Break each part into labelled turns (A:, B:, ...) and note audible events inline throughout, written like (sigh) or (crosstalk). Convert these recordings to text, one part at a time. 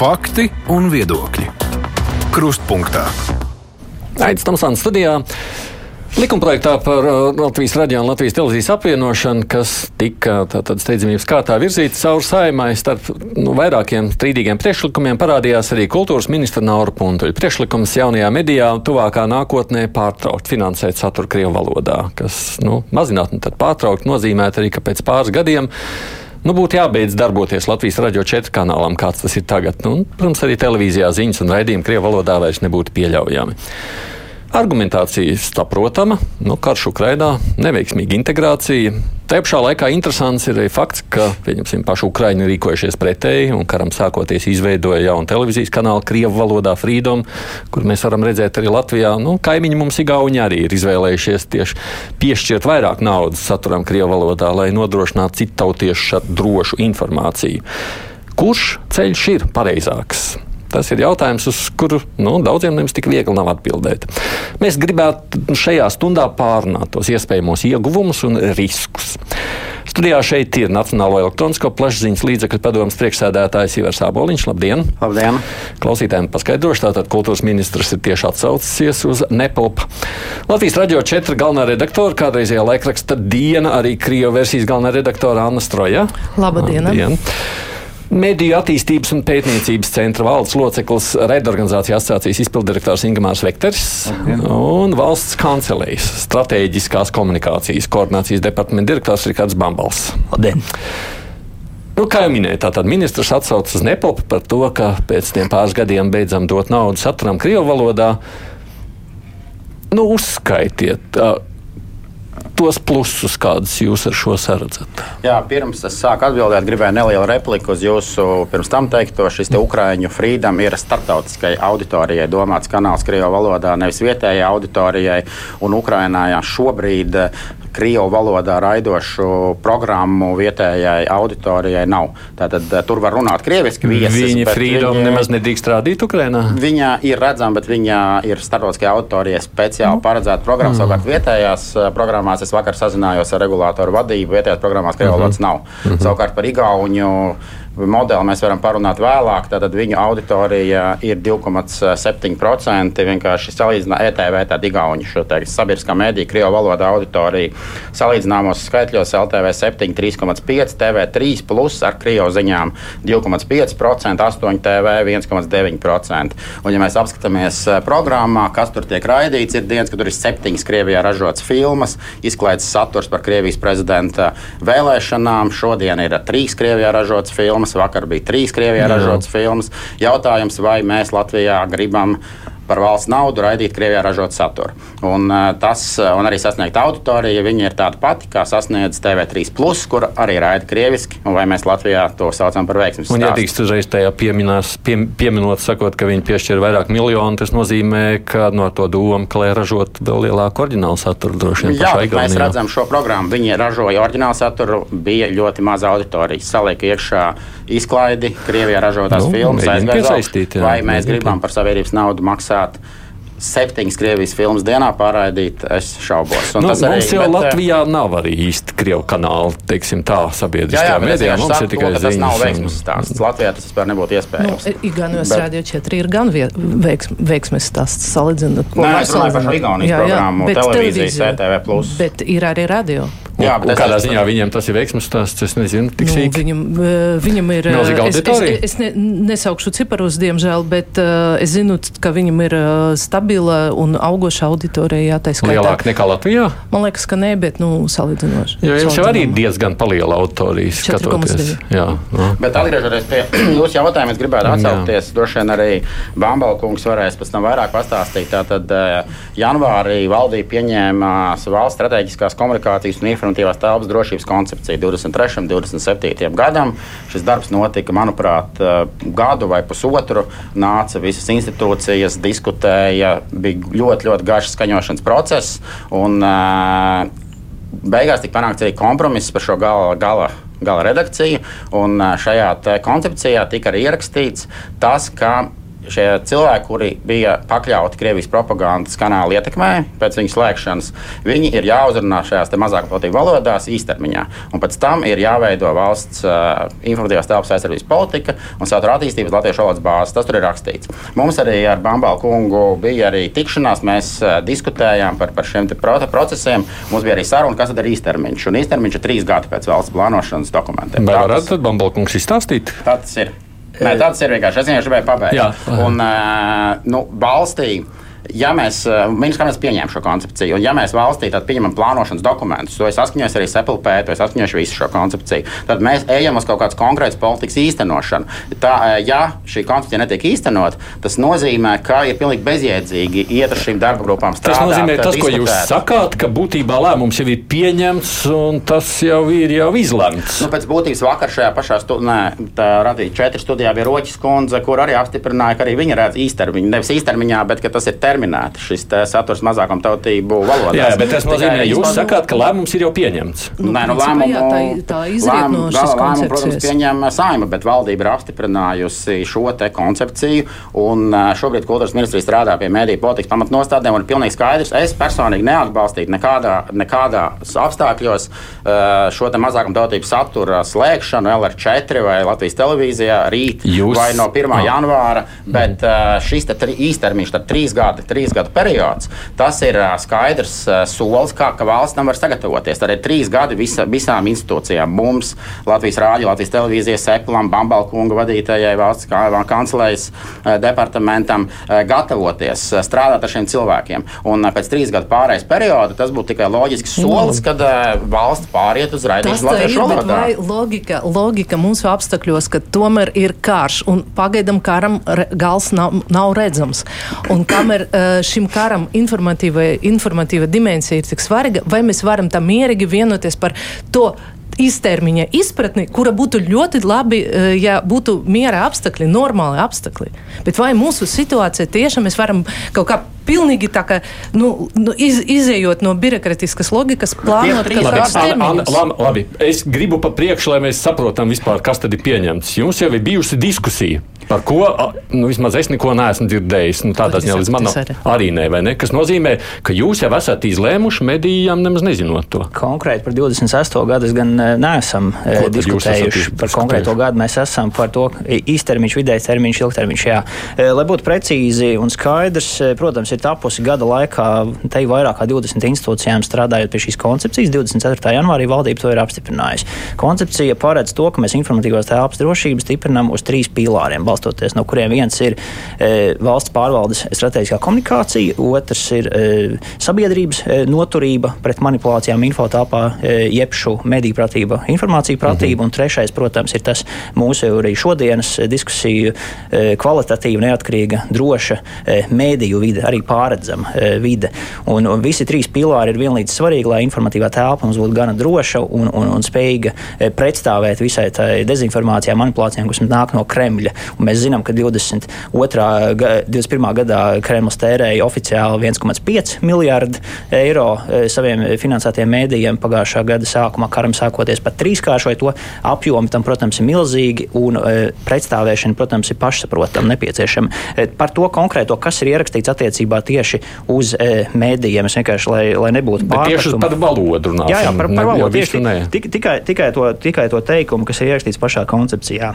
A: Fakti un viedokļi. Krustpunktā.
B: Aizsmeļamies Tamsānas studijā. Likumprojektā par uh, Latvijas radio un Latvijas televīzijas apvienošanu, kas tika tātad steidzamības kārtā virzīts cauri saimai starp nu, vairākiem strīdīgiem priekšlikumiem, parādījās arī kultūras ministra Naura Puntuļa priekšlikums jaunajā medijā tuvākā nākotnē pārtraukt finansēt saturu Krievu valodā, kas nu, mazināt un tad pārtraukt nozīmē arī, ka pēc pāris gadiem Nu, būtu jābeidz darboties Latvijas radio četru kanālam, kāds tas ir tagad. Nu, protams, arī televīzijā ziņas un raidījumi Krievijas valodā vairs nebūtu pieļaujami. Argumentācija saprotama, nu, karš Ukrainā, neveiksmīga integrācija. Tā pašā laikā interesants ir fakts, ka paši Ukrāņi rīkojušies pretēji un karam sākoties izveidoja jaunu televīzijas kanālu Krievu valodā Freedom, kur mēs varam redzēt arī Latvijā. Nu, kaimiņi mums Igauni arī ir izvēlējušies tieši piešķirt vairāk naudas saturam Krievu valodā, lai nodrošinātu citautiešu drošu informāciju. Kurš ceļš ir pareizāks? Tas ir jautājums, uz kuru nu, daudziem nemaz tik viegli nav atbildēt. Mēs gribētu šajā stundā pārunāt tos iespējamos ieguvumus un riskus. Studijā šeit ir Nacionālo elektronisko plašsaziņas līdzekļu padomus priekšsēdētājs Ivars Aboliņš. Labdien!
C: Labdien!
B: Klausītājiem paskaidrošu, tātad kultūras ministrs ir tieši atsaucies uz Nepalpu. Latvijas radio četri galvenā redaktora, kādreizējā laikraksta diena, arī Krievu versijas galvenā redaktora Anna Stroja.
D: Labdien! Labdien.
B: Mediju attīstības un pētniecības centra valdes loceklis, raidorganizācijas asociācijas izpildirektors Ingemārs Vekters okay. un valsts kancelējas stratēģiskās komunikācijas koordinācijas departamenta direktors Rikārds Bambals.
C: Labdien!
B: Nu, kā jau minēju, tātad ministrs atsaucas uz Nepalpu par to, ka pēc tiem pāris gadiem beidzam dot naudu saturam Krievu valodā. Nu, uzskaitiet, tos plusus, kādus jūs ar šo saredzat?
C: Jā, pirms es sāku atbildēt, gribēju nelielu repliku uz jūsu pirms tam teikto. Šis te Ukrāņu Freedom ir starptautiskai auditorijai domāts kanāls Krievijas valodā, nevis vietējai auditorijai. Un Ukrainā šobrīd Krievu valodā raidošu programmu vietējai auditorijai nav. Tātad eh, tur var runāt krieviski. Viesis,
B: viņa viņa, nemaz nedrīkst rādīt Ukrainā.
C: Viņa ir redzama, bet viņa ir starptautiskajā auditorijai speciāli mm. paredzēta programma. Mm. Savukārt vietējās eh, programmās es vakar sazinājos ar regulātoru vadību. Vietējās programmās Krievu valodas mm -hmm. nav. Mm -hmm. Savukārt par Igauņu modeli mēs varam parunāt vēlāk. Tad viņu auditorija ir 2,7%. Vienkārši salīdzinām ETV, tāda Igaunija, šo teikt, sabiedriskā mēdīja, Krievijas valodā auditorija. Salīdzināmos skaitļos LTV 7, 3,5, TV 3, plus ar Krievijas ziņām 2,5%, 8 TV 1,9%. Un, ja mēs apskatāmies eh, programmā, kas tur tiek raidīts, ir dienas, kad tur ir septiņas Krievijā ražotas filmas, izklaides saturs par Krievijas prezidenta vēlēšanām. Šodien ir trīs Krievijā ražotas filmas filmas, vakar bija trīs Krievijā Jā. ražotas filmas. Jautājums, vai mēs Latvijā gribam par valsts naudu raidīt Krievijā ražotu saturu. Un, uh, tas, uh, un arī sasniegt auditoriju, viņi ir tāda pati, kā sasniedz TV3, plus, kur arī raida krieviski, un vai mēs Latvijā to saucam par veiksmu.
B: Un, ja tiks uzreiz tajā pieminās, pie, pieminot, sakot, ka viņi piešķir vairāk miljonu, tas nozīmē, ka no to doma, ka lai ražot vēl lielāku oriģinālu saturu droši vien.
C: Jā, mēs redzam šo programmu. Viņi ražoja oriģinālu saturu, bija ļoti maza auditorija. Salieka iekšā izklaidi, Krievijā ražotās nu, filmas, aizgāja. Vai mēs gribam par sabiedrības naudu maksāt? Septiņas Krievijas filmas dienā pārraidīt, es šaubos.
B: Un nu, mums arī, jau bet, Latvijā nav arī īsti Krievu kanāli, teiksim tā, sabiedriskajā mēdījā. Mums ir tikai ziņas.
C: Tas nav veiksmes stāsts. Latvijā tas vispār nebūtu iespējams.
D: Nu, Igaunijas bet... radio 4 ir gan veiksm, veiksmes stāsts salīdzinot.
C: Nē, es runāju par Igaunijas programmu, televīziju, CTV+.
D: Bet ir arī radio.
B: Jā, bet kādā es... ziņā viņiem tas ir veiksmīgs stāsts, es nezinu, sīk.
D: Nu, viņam, eh, viņam ir.
B: Auditorija.
D: Es, es, es ne, nesaukšu ciparus, diemžēl, bet uh, es zinu, ka viņam ir uh, stabila un augoša auditorija. Jā,
B: Lielāka nekā Latvijā?
D: Man liekas, ka nē, bet nu, salīdzinoši.
B: Jo jums jau arī ir diezgan paliela auditorija skatoties. Jā,
C: jā. Bet atgriežoties pie (clears throat) jūsu jautājuma, es gribētu atsaukties. Droši vien arī Bambalkungs varēs pēc tam vairāk pastāstīt. Tātad janvārī valdība pieņēma valsts strateģiskās komunikācijas un informācijas informatīvās telpas drošības koncepcija 23. un 27. gadam. Šis darbs notika, manuprāt, eh, gadu vai pusotru. Nāca visas institūcijas, diskutēja, bija ļoti, ļoti garš skaņošanas process. Un, uh, beigās tika panākts arī kompromiss par šo gala, gala, gala redakciju. Uh, šajā koncepcijā tika arī ierakstīts tas, ka šie cilvēki, kuri bija pakļauti Krievijas propagandas kanāla ietekmē, pēc viņas slēgšanas, viņi ir jāuzrunā šajās mazākvalotību valodās īstermiņā. Un pēc tam ir jāveido valsts uh, informatīvās telpas aizsardzības politika un satura attīstības latviešu valodas bāzes. Tas tur ir rakstīts. Mums arī ar Bambalu kungu bija arī tikšanās, mēs uh, diskutējām par, par šiem procesiem. Mums bija arī saruna, kas tad ir īstermiņš. Un īstermiņš ir trīs gadi pēc valsts plānošanas dokumentiem.
B: Vai varat Bambalu kungs izstāstīt?
C: Tas ir. Nē, tāds ir vienkārši. Es vienkārši gribēju pabeigt. Jā. Un, uh, nu, valstī ja mēs, eh, ministrs, mēs pieņemam šo koncepciju, un ja mēs valstī pieņemam plānošanas dokumentus, to es saskaņoju arī SEPLP, to es saskaņoju visu šo koncepciju, tad mēs ejam uz kaut kādas konkrētas politikas īstenošanu. Tā, eh, ja šī koncepcija netiek īstenot, tas nozīmē, ka ir pilnīgi bezjēdzīgi iet ar šīm darba grupām strādāt.
B: Tas nozīmē, tas, diskutēt. ko jūs sakāt, ka būtībā lēmums jau ir pieņemts un tas jau ir jau izlemts.
C: Nu, pēc būtības vakar šajā pašā studijā, radīja četri studijā, bija Roķis Kundze, kur arī apstiprināja, ka arī viņa redz īstermiņā, nevis īstermiņā, bet tas ir termiņš terminēti šis saturs mazākam tautību valodā.
B: Jā, bet tas nozīmē, ka jūs izmanto... sakāt, ka lēmums ir jau pieņemts.
D: Nu, Nē, nu, lēmumu, jā, tā, tā lēm, no gala lēmumu,
C: protams, pieņem saima, bet valdība ir apstiprinājusi šo te koncepciju. Un šobrīd kultūras ministrija strādā pie mēdīju politikas pamatnostādēm. Un ir pilnīgi skaidrs, es personīgi neatbalstītu nekādā, nekādā apstākļos šo mazākam tautību satura slēgšanu LR4 vai Latvijas televīzijā rīt jūs... vai no 1. Oh. janvāra. Bet šis īstermiņš, tad trīs gadi trīs gadu periods, tas ir skaidrs solis, kā ka valsts tam var sagatavoties. Tad ir trīs gadi visa, visām institūcijām. Mums, Latvijas Rādio, Latvijas televīzijas, Seplam, Bambalkunga vadītājai, valsts kancelejas departamentam gatavoties, strādāt ar šiem cilvēkiem. Un pēc trīs gadu pārējais perioda tas būtu tikai loģisks solis, kad valsts pāriet uz raidījumu latviešu valodā.
D: Logika, logika mūsu apstākļos, ka tomēr ir karš un pagaidam karam gals nav, nav redzams. Un kamēr Eh, šim karam informatīva dimensija ir tik svarīga, vai mēs varam tam mierīgi vienoties par to īstermiņa izpratni, kura būtu ļoti labi, eh, ja būtu miera apstākļi, normāli apstākļi. Bet vai mūsu situācija tiešām mēs varam kaut kā pilnīgi tā kā nu, nu, iz, izējot no birokrātiskas loģikas, plānot kaut kādus termiņus.
B: Labi, labi, es gribu pa priekšu, lai mēs saprotam vispār, kas tad ir pieņemts. Jums jau ir bijusi diskusija. Par ko nu, vismaz es neko neesmu dzirdējis. Nu, tādā ziņā līdz manam arī nē, vai ne? Kas nozīmē, ka jūs jau esat izlēmuši medijām nemaz nezinot to.
E: Konkrēti par 26. gadu es gan neesam ko diskutējuši par konkrēto gadu. Mēs esam par to īstermiņš, vidējais termiņš, ilgtermiņš. Jā. E, lai būtu precīzi un skaidrs, protams, ir tapusi gada laikā te vairāk kā 20 institūcijām strādājot pie šīs koncepcijas. 24. janvārī valdība to ir apstiprinājusi. Koncepcija paredz to, ka mēs informatīvās telpas drošības stiprinām uz trīs pīlāriem balstoties, no kuriem viens ir e, valsts pārvaldes strateģiskā komunikācija, otrs ir e, sabiedrības e, noturība pret manipulācijām infotāpā, e, jebšu mediju pratība, informācija pratība, mhm. un trešais, protams, ir tas mūsu arī šodienas diskusiju e, kvalitatīva, neatkarīga, droša e, mēdīju vide, arī pārredzama vide. Un, un visi trīs pilāri ir vienlīdz svarīgi, lai informatīvā telpa mums būtu gana droša un, un, un spējīga pretstāvēt visai tai dezinformācijai, manipulācijām, kas nāk no Kremļa. Un Mēs zinām, ka 22. 21. gadā Kremlis tērēja oficiāli 1,5 miljardu eiro saviem finansētiem mēdījiem. Pagājušā gada sākumā karam sākoties pat trīskāršoja to apjomu. Tam, protams, ir milzīgi un e, pretstāvēšana, protams, ir pašsaprotama nepieciešama. E, par to konkrēto, kas ir ierakstīts attiecībā tieši uz mēdījiem, es vienkārši, lai, lai nebūtu
B: pārāk. Tieši par valodu runājot.
E: Jā, jā, par, par valodu. Tieši, tikai, tikai, to, tikai to teikumu, kas ir ierakstīts pašā koncepcijā.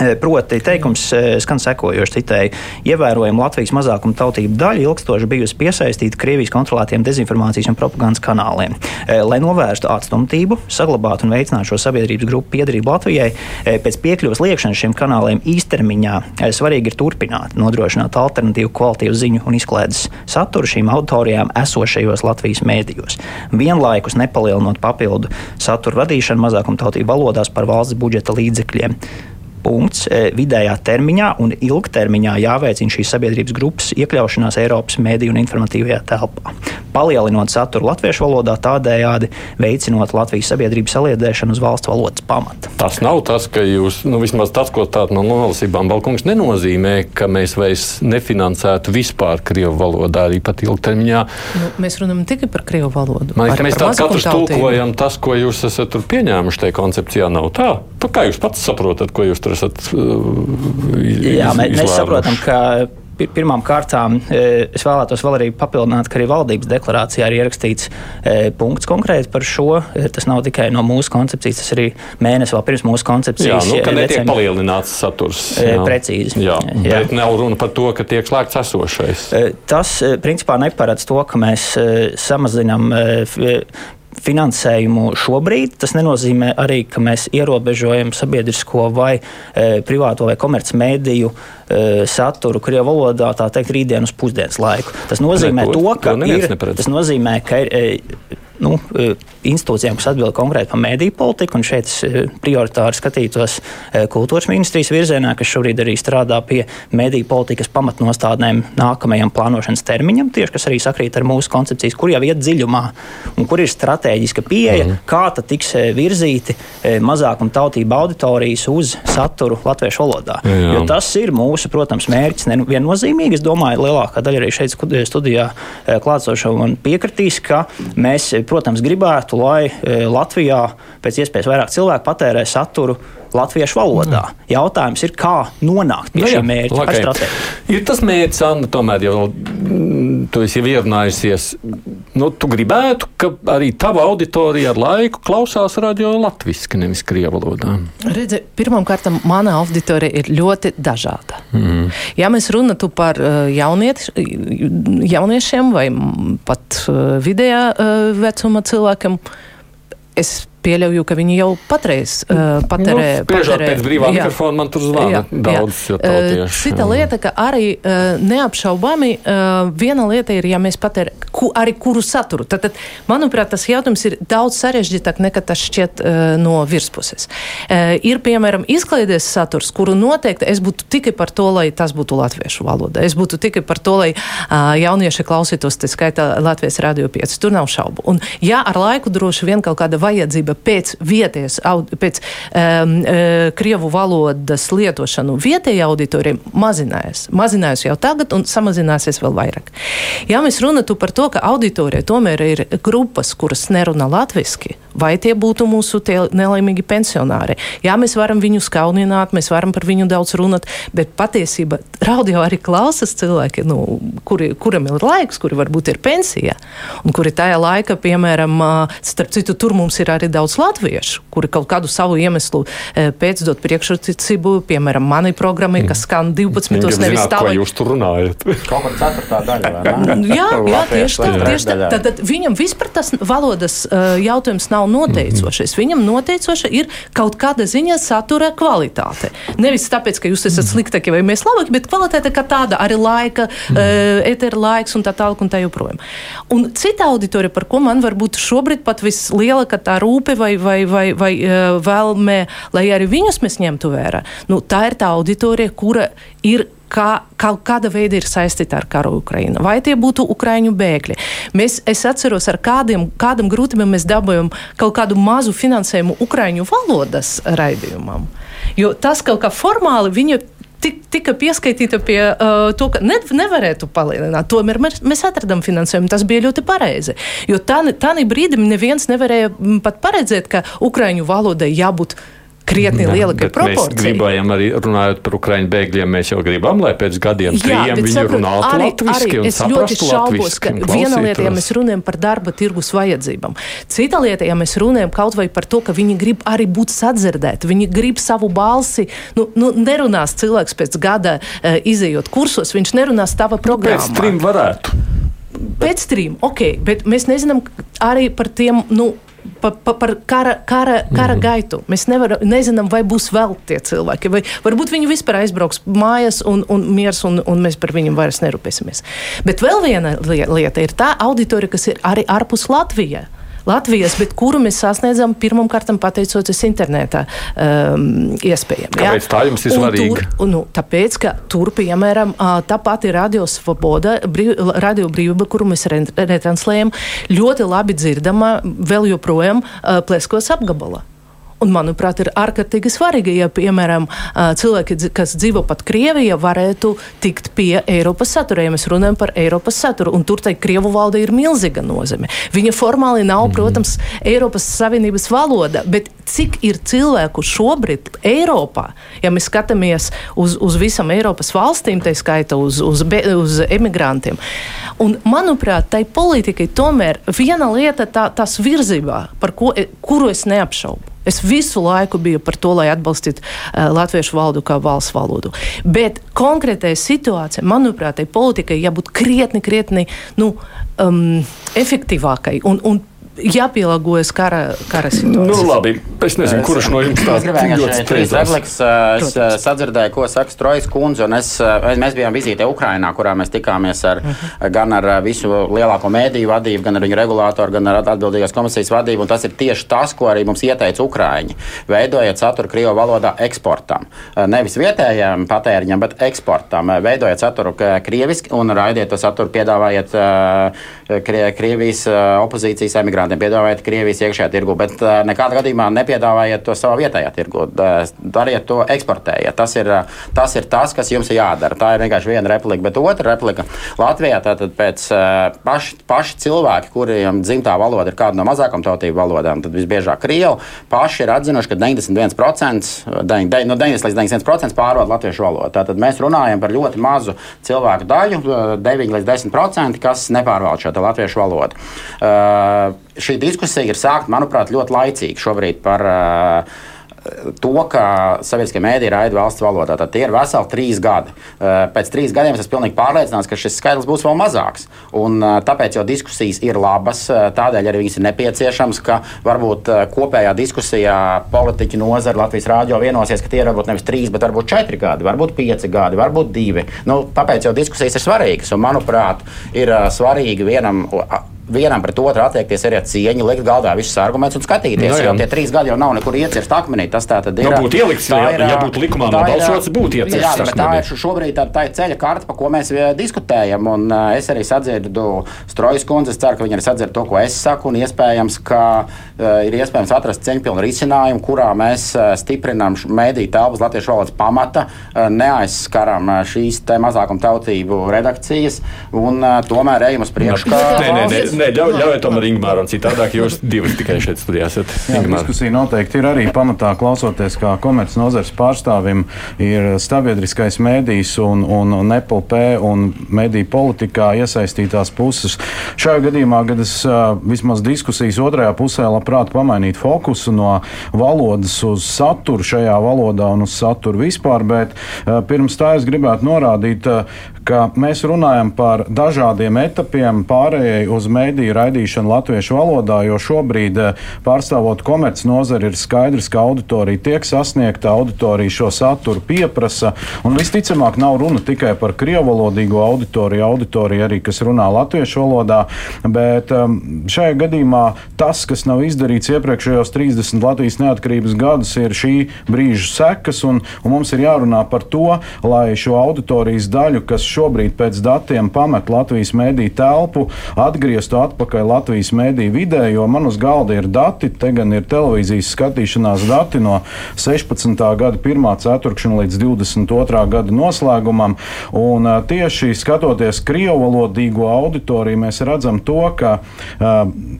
E: Eh, proti, teikums eh, skan sekojoši citēji. Ievērojama Latvijas mazākuma tautību daļa ilgstoši bijusi piesaistīta Krievijas kontrolētiem dezinformācijas un propagandas kanāliem. Eh, lai novērstu atstumtību, saglabātu un veicinātu šo sabiedrības grupu piedarību Latvijai, pēc piekļuvas liekšanas šiem kanāliem īstermiņā svarīgi ir turpināt nodrošināt alternatīvu kvalitīvu ziņu un izklaides saturu šīm auditorijām esošajos Latvijas mēdījos. Vienlaikus nepalielinot papildu satura radīšanu mazākuma tautību valodās par valsts budžeta līdzekļiem punkts e, vidējā termiņā un ilgtermiņā jāveicina šīs sabiedrības grupas iekļaušanās Eiropas mediju un informatīvajā telpā. Palielinot saturu latviešu valodā, tādējādi veicinot Latvijas sabiedrības saliedēšanu uz valsts valodas pamata.
B: Tas nav tas, ka jūs, nu, vismaz tas, ko tādu no nolasībām Balkungs nenozīmē, ka mēs vairs nefinansētu vispār Krievu valodā arī pat ilgtermiņā.
D: Nu, mēs runājam tikai par Krievu valodu.
B: Man liekas, mēs tā katrs tulkojam tas, ko jūs esat tur pieņēmuši tajā koncepcijā. Nav tā. Tā kā jūs pats saprotat, ko jūs tur esat.
E: Jā, mēs, mēs saprotam, ka Pirmām kārtām e, es vēlētos vēl arī papildināt, ka arī valdības deklarācijā ir ierakstīts e, punkts konkrēti par šo. Tas nav tikai no mūsu koncepcijas, tas arī mēnesis vēl pirms mūsu koncepcijas.
B: Jā, nu, ka netiek decembri. palielināts saturs. Jā.
E: Precīzi.
B: Jā, jā. Bet nav runa par to, ka tiek slēgts esošais.
E: Tas principā neparedz to, ka mēs samazinām finansējumu šobrīd. Tas nenozīmē arī, ka mēs ierobežojam sabiedrisko vai e, privāto vai komercmediju e, saturu Krievijas valodā, tā teikt, rītdienas pusdienas laiku. Tas nozīmē, ne, to, ka ir, tas nozīmē, ka ir e, nu, e, institūcijām, kas atbild konkrēti par mēdīju politiku, un šeit es e, prioritāri skatītos e, kultūras ministrijas virzienā, kas šobrīd arī strādā pie mēdīju politikas pamatnostādnēm nākamajam plānošanas termiņam, tieši kas arī sakrīt ar mūsu koncepcijas, kur jau iet dziļumā un kur ir strateģiska pieeja, mm. kā tad tiks virzīti mazākuma tautība auditorijas uz saturu latviešu valodā. Jā. Jo tas ir mūsu, protams, mērķis viennozīmīgi. Es domāju, lielākā daļa arī šeit studijā klātsošo man piekritīs, ka mēs protams, gribētu, lai e, Latvijā pēc iespējas vairāk cilvēku patērē saturu latviešu valodā. Mm. Jautājums ir, kā nonākt pie nu, šī mērķa okay.
B: Ir tas mērķis, Anna, tomēr jau mm, tu esi ierunājusies. Nu, tu gribētu, ka arī tava auditorija ar laiku klausās radio latviešu, nevis krievu valodā.
D: Redzi, pirmkārt, mana auditorija ir ļoti dažāda. Mm. Ja mēs runātu par uh, jauniet, jauniešiem vai pat uh, vidējā uh, vecuma cilvēkiem, es pieļauju, ka viņi jau patreiz uh, patērē.
B: Nu, patērē pēc brīvā jā, mikrofona man tur zvana jā, daudz.
D: Jā. Cita lieta, ka arī uh, neapšaubāmi uh, viena lieta ir, ja mēs patērē ku, arī kuru saturu. Tad, tad, manuprāt, tas jautājums ir daudz sarežģītāk nekā tas šķiet uh, no virspuses. Uh, ir, piemēram, izklaides saturs, kuru noteikti es būtu tikai par to, lai tas būtu latviešu valoda. Es būtu tikai par to, lai uh, jaunieši klausītos, tā skaitā Latvijas radio 5. Tur nav šaubu. Un, ja ar laiku droši vien kaut kāda vajadzība pēc vietējas, pēc um, krievu valodas lietošanu vietējai auditorijai mazinājās. Mazinājās jau tagad un samazināsies vēl vairāk. Ja mēs runātu par to, ka auditorija tomēr ir grupas, kuras nerunā latviski, vai tie būtu mūsu nelaimīgi pensionāri. Jā, mēs varam viņus kaunināt, mēs varam par viņu daudz runāt, bet patiesībā radio arī klausās cilvēki, nu, kuri, kuram ir laiks, kuri varbūt ir pensija, un kuri tajā laika, piemēram, starp citu, tur mums ir arī daudz latviešu, kuri kaut kādu savu iemeslu pēc dot priekšrocību, piemēram, manai programmai, kas skan 12. nevis
B: tā. Ko jūs tur runājat?
C: Kaut kā ceturtā daļa, vai
D: jā, jā, tieši tā, tieši tā. Tad, tad viņam vispār tas valodas jautājums nav noteicošais. Mm -hmm. Viņam noteicoša ir kaut kāda ziņa satura kvalitāte. Nevis tāpēc, ka jūs esat sliktāki vai mēs labāki, bet kvalitāte kā tāda, arī laika, mm -hmm. uh, etera laiks un tā tālāk un tā joprojām. Un cita auditorija, par ko man varbūt šobrīd pat vislielākā tā rūpe vai, vai, vai, vai uh, vēlme, lai arī viņus mēs ņemtu vērā, nu, tā ir tā auditorija, kura ir kā, kā, kāda veida ir saistīta ar karu Ukrajinā. Vai tie būtu ukraiņu bēgļi? Mēs, es atceros, ar kādiem, kādam grūtībām mēs dabūjām kaut kādu mazu finansējumu ukraiņu valodas raidījumam. Jo tas kaut kā formāli viņa tika pieskaitīta pie uh, to, ka ne, nevarētu palielināt. Tomēr mēs, mēs atradām finansējumu. Tas bija ļoti pareizi. Jo tā, tā brīdī neviens nevarēja pat paredzēt, ka ukraiņu valodai jābūt krietni lielāka proporcija.
B: Mēs gribējām arī runājot par ukraiņu bēgļiem, mēs jau gribam, lai pēc gadiem trījiem viņi saprat, runātu arī, latviski arī un es ļoti šaubos, ka
D: viena lieta, ja mēs runājam par darba tirgus vajadzībām, cita lieta, ja mēs runājam kaut vai par to, ka viņi grib arī būt sadzirdēti, viņi grib savu balsi, nu, nu nerunās cilvēks pēc gada uh, izējot kursos, viņš nerunās tava programmā.
B: Pēc trim varētu.
D: Pēc trim, ok, bet mēs nezinām arī par tiem, nu, pa, pa, par kara, kara, kara mm. gaitu. Mēs nevar, nezinām, vai būs vēl tie cilvēki. Vai, varbūt viņi vispār aizbrauks mājās un, un miers, un, un mēs par viņiem vairs nerūpēsimies. Bet vēl viena lieta ir tā auditorija, kas ir arī ārpus Latvijas. Latvijas, bet kuru mēs sasniedzam pirmkārt pateicoties interneta um, iespējām.
B: Kāpēc tā jums ir svarīga?
D: Nu, tāpēc, ka tur, piemēram, tā pati radio svoboda, brīv, radio brīvība, kuru mēs retranslējam, ļoti labi dzirdama vēl joprojām uh, pleskos apgabala. Un, manuprāt, ir ārkārtīgi svarīgi, ja, piemēram, cilvēki, kas dzīvo pat Krievijā, varētu tikt pie Eiropas satura. Ja mēs runājam par Eiropas saturu, un tur tai Krievu valde ir milzīga nozīme. Viņa formāli nav, mm. protams, Eiropas Savienības valoda, bet cik ir cilvēku šobrīd Eiropā, ja mēs skatāmies uz, uz visam Eiropas valstīm, tā skaita uz, uz, uz emigrantiem. Un, manuprāt, tai politikai tomēr viena lieta tā, tas virzībā, par ko, kuru es neapšaubu. Es visu laiku biju par to, lai atbalstītu uh, latviešu valodu kā valsts valodu. Bet konkrētai situācijai, manuprāt, tai politikai jābūt krietni, krietni nu, um, efektīvākai. Un, un jāpielāgojas kara, kara situācijai.
B: Nu, labi, es nezinu, es, kurš no jums tāds -
C: ļoti repliks. Es sadzirdēju, ko saka Strojas kundze, un es, mēs bijām vizītē Ukrainā, kurā mēs tikāmies ar, uh mhm. -huh. gan ar visu lielāko mēdīju vadību, gan ar viņu regulātoru, gan ar atbildīgās komisijas vadību, un tas ir tieši tas, ko arī mums ieteica Ukraiņi. Veidojiet saturu Krievu valodā eksportam. Nevis vietējiem patēriņam, bet eksportam. Veidojiet saturu krieviski un raidiet to saturu, piedāvājiet Krievijas opozīcijas emigrāciju imigrantiem piedāvājiet Krievijas iekšējā tirgu, bet uh, nekādā gadījumā nepiedāvājiet to savā vietējā tirgu. Dariet to, eksportējiet. Tas ir, tas ir tas, kas jums ir jādara. Tā ir vienkārši viena replika, bet otra replika Latvijā tātad pēc uh, paši, paši cilvēki, kuriem dzimtā valoda ir kāda no mazākumtautību valodām, tad visbiežāk Krievi paši ir atzinuši, ka 91%, 9, no 90 līdz 91% pārvalda latviešu valodu. Tātad mēs runājam par ļoti mazu cilvēku daļu, 9 līdz 10%, kas nepārvalda šo latviešu valodu. Uh, šī diskusija ir sākta, manuprāt, ļoti laicīgi šobrīd par uh, to, ka sabiedriskie mēdīji raida valsts valodā. Tad tie ir veseli trīs gadi. Uh, pēc trīs gadiem es esmu pārliecināts, ka šis skaitlis būs vēl mazāks. Un, uh, tāpēc jau diskusijas ir labas, tādēļ arī viņas ir nepieciešamas, ka varbūt kopējā diskusijā politiķi nozara Latvijas rādio vienosies, ka tie ir varbūt nevis trīs, bet varbūt četri gadi, varbūt pieci gadi, varbūt divi. Nu, tāpēc jau diskusijas ir svarīgas un, manuprāt, ir svarīgi vienam vienam pret otru attiekties arī ar cieņu, likt galdā visus argumentus un skatīties. No, nu, jo tie trīs gadi jau nav nekur iecirst akmenī. Tas tā tad ir.
B: Nu, būtu ielikts, tā ir, ja būtu likumā nobalsots, būtu iecirst. Jā,
C: bet tā ir šobrīd tā, tā ir ceļa karta, pa ko mēs diskutējam. Un uh, es arī sadzirdu Strojas kundzi, es ceru, ka viņi arī sadzird to, ko es saku, un iespējams, ka uh, ir iespējams atrast ceļpilnu risinājumu, kurā mēs uh, stiprinām mēdīju telpas latviešu valodas pamata, uh, neaizskaram uh, šīs te mazākuma tautību redakcijas un uh, tomēr ejam uz priekšu.
B: Nē, nē, nē, Nē, ļauj, ļaujiet tomēr Ingūram citādāk, jūs divas tikai šeit studijā esat.
F: Jā, diskusija noteikti ir arī pamatā klausoties, kā komerces nozares pārstāvim ir sabiedriskais mēdījis un, un NPLP un mediju politikā iesaistītās puses. Šajā gadījumā, kad es vismaz diskusijas otrajā pusē labprāt pamainītu fokusu no valodas uz saturu šajā valodā un uz saturu vispār, bet pirms tā es gribētu norādīt, ka mēs runājam par dažādiem etapiem pārējai uz mēdīju raidīšanu latviešu valodā, jo šobrīd eh, pārstāvot komerc nozari ir skaidrs, ka auditorija tiek sasniegta, auditorija šo saturu pieprasa, un visticamāk nav runa tikai par krievalodīgo auditoriju, auditoriju arī, kas runā latviešu valodā, bet um, šajā gadījumā tas, kas nav izdarīts iepriekšējos 30 Latvijas neatkarības gadus, ir šī brīža sekas, un, un mums ir jārunā par to, lai šo auditorijas daļu, kas šobrīd pēc datiem pamet Latvijas mēdīju telpu, atgrieztu atpakaļ Latvijas mēdīju vidē, jo man uz galda ir dati, te gan ir televīzijas skatīšanās dati no 16. gada 1. ceturkšņa līdz 22. gada noslēgumam. Un, tieši skatoties krievalodīgo auditoriju, mēs redzam to, ka uh,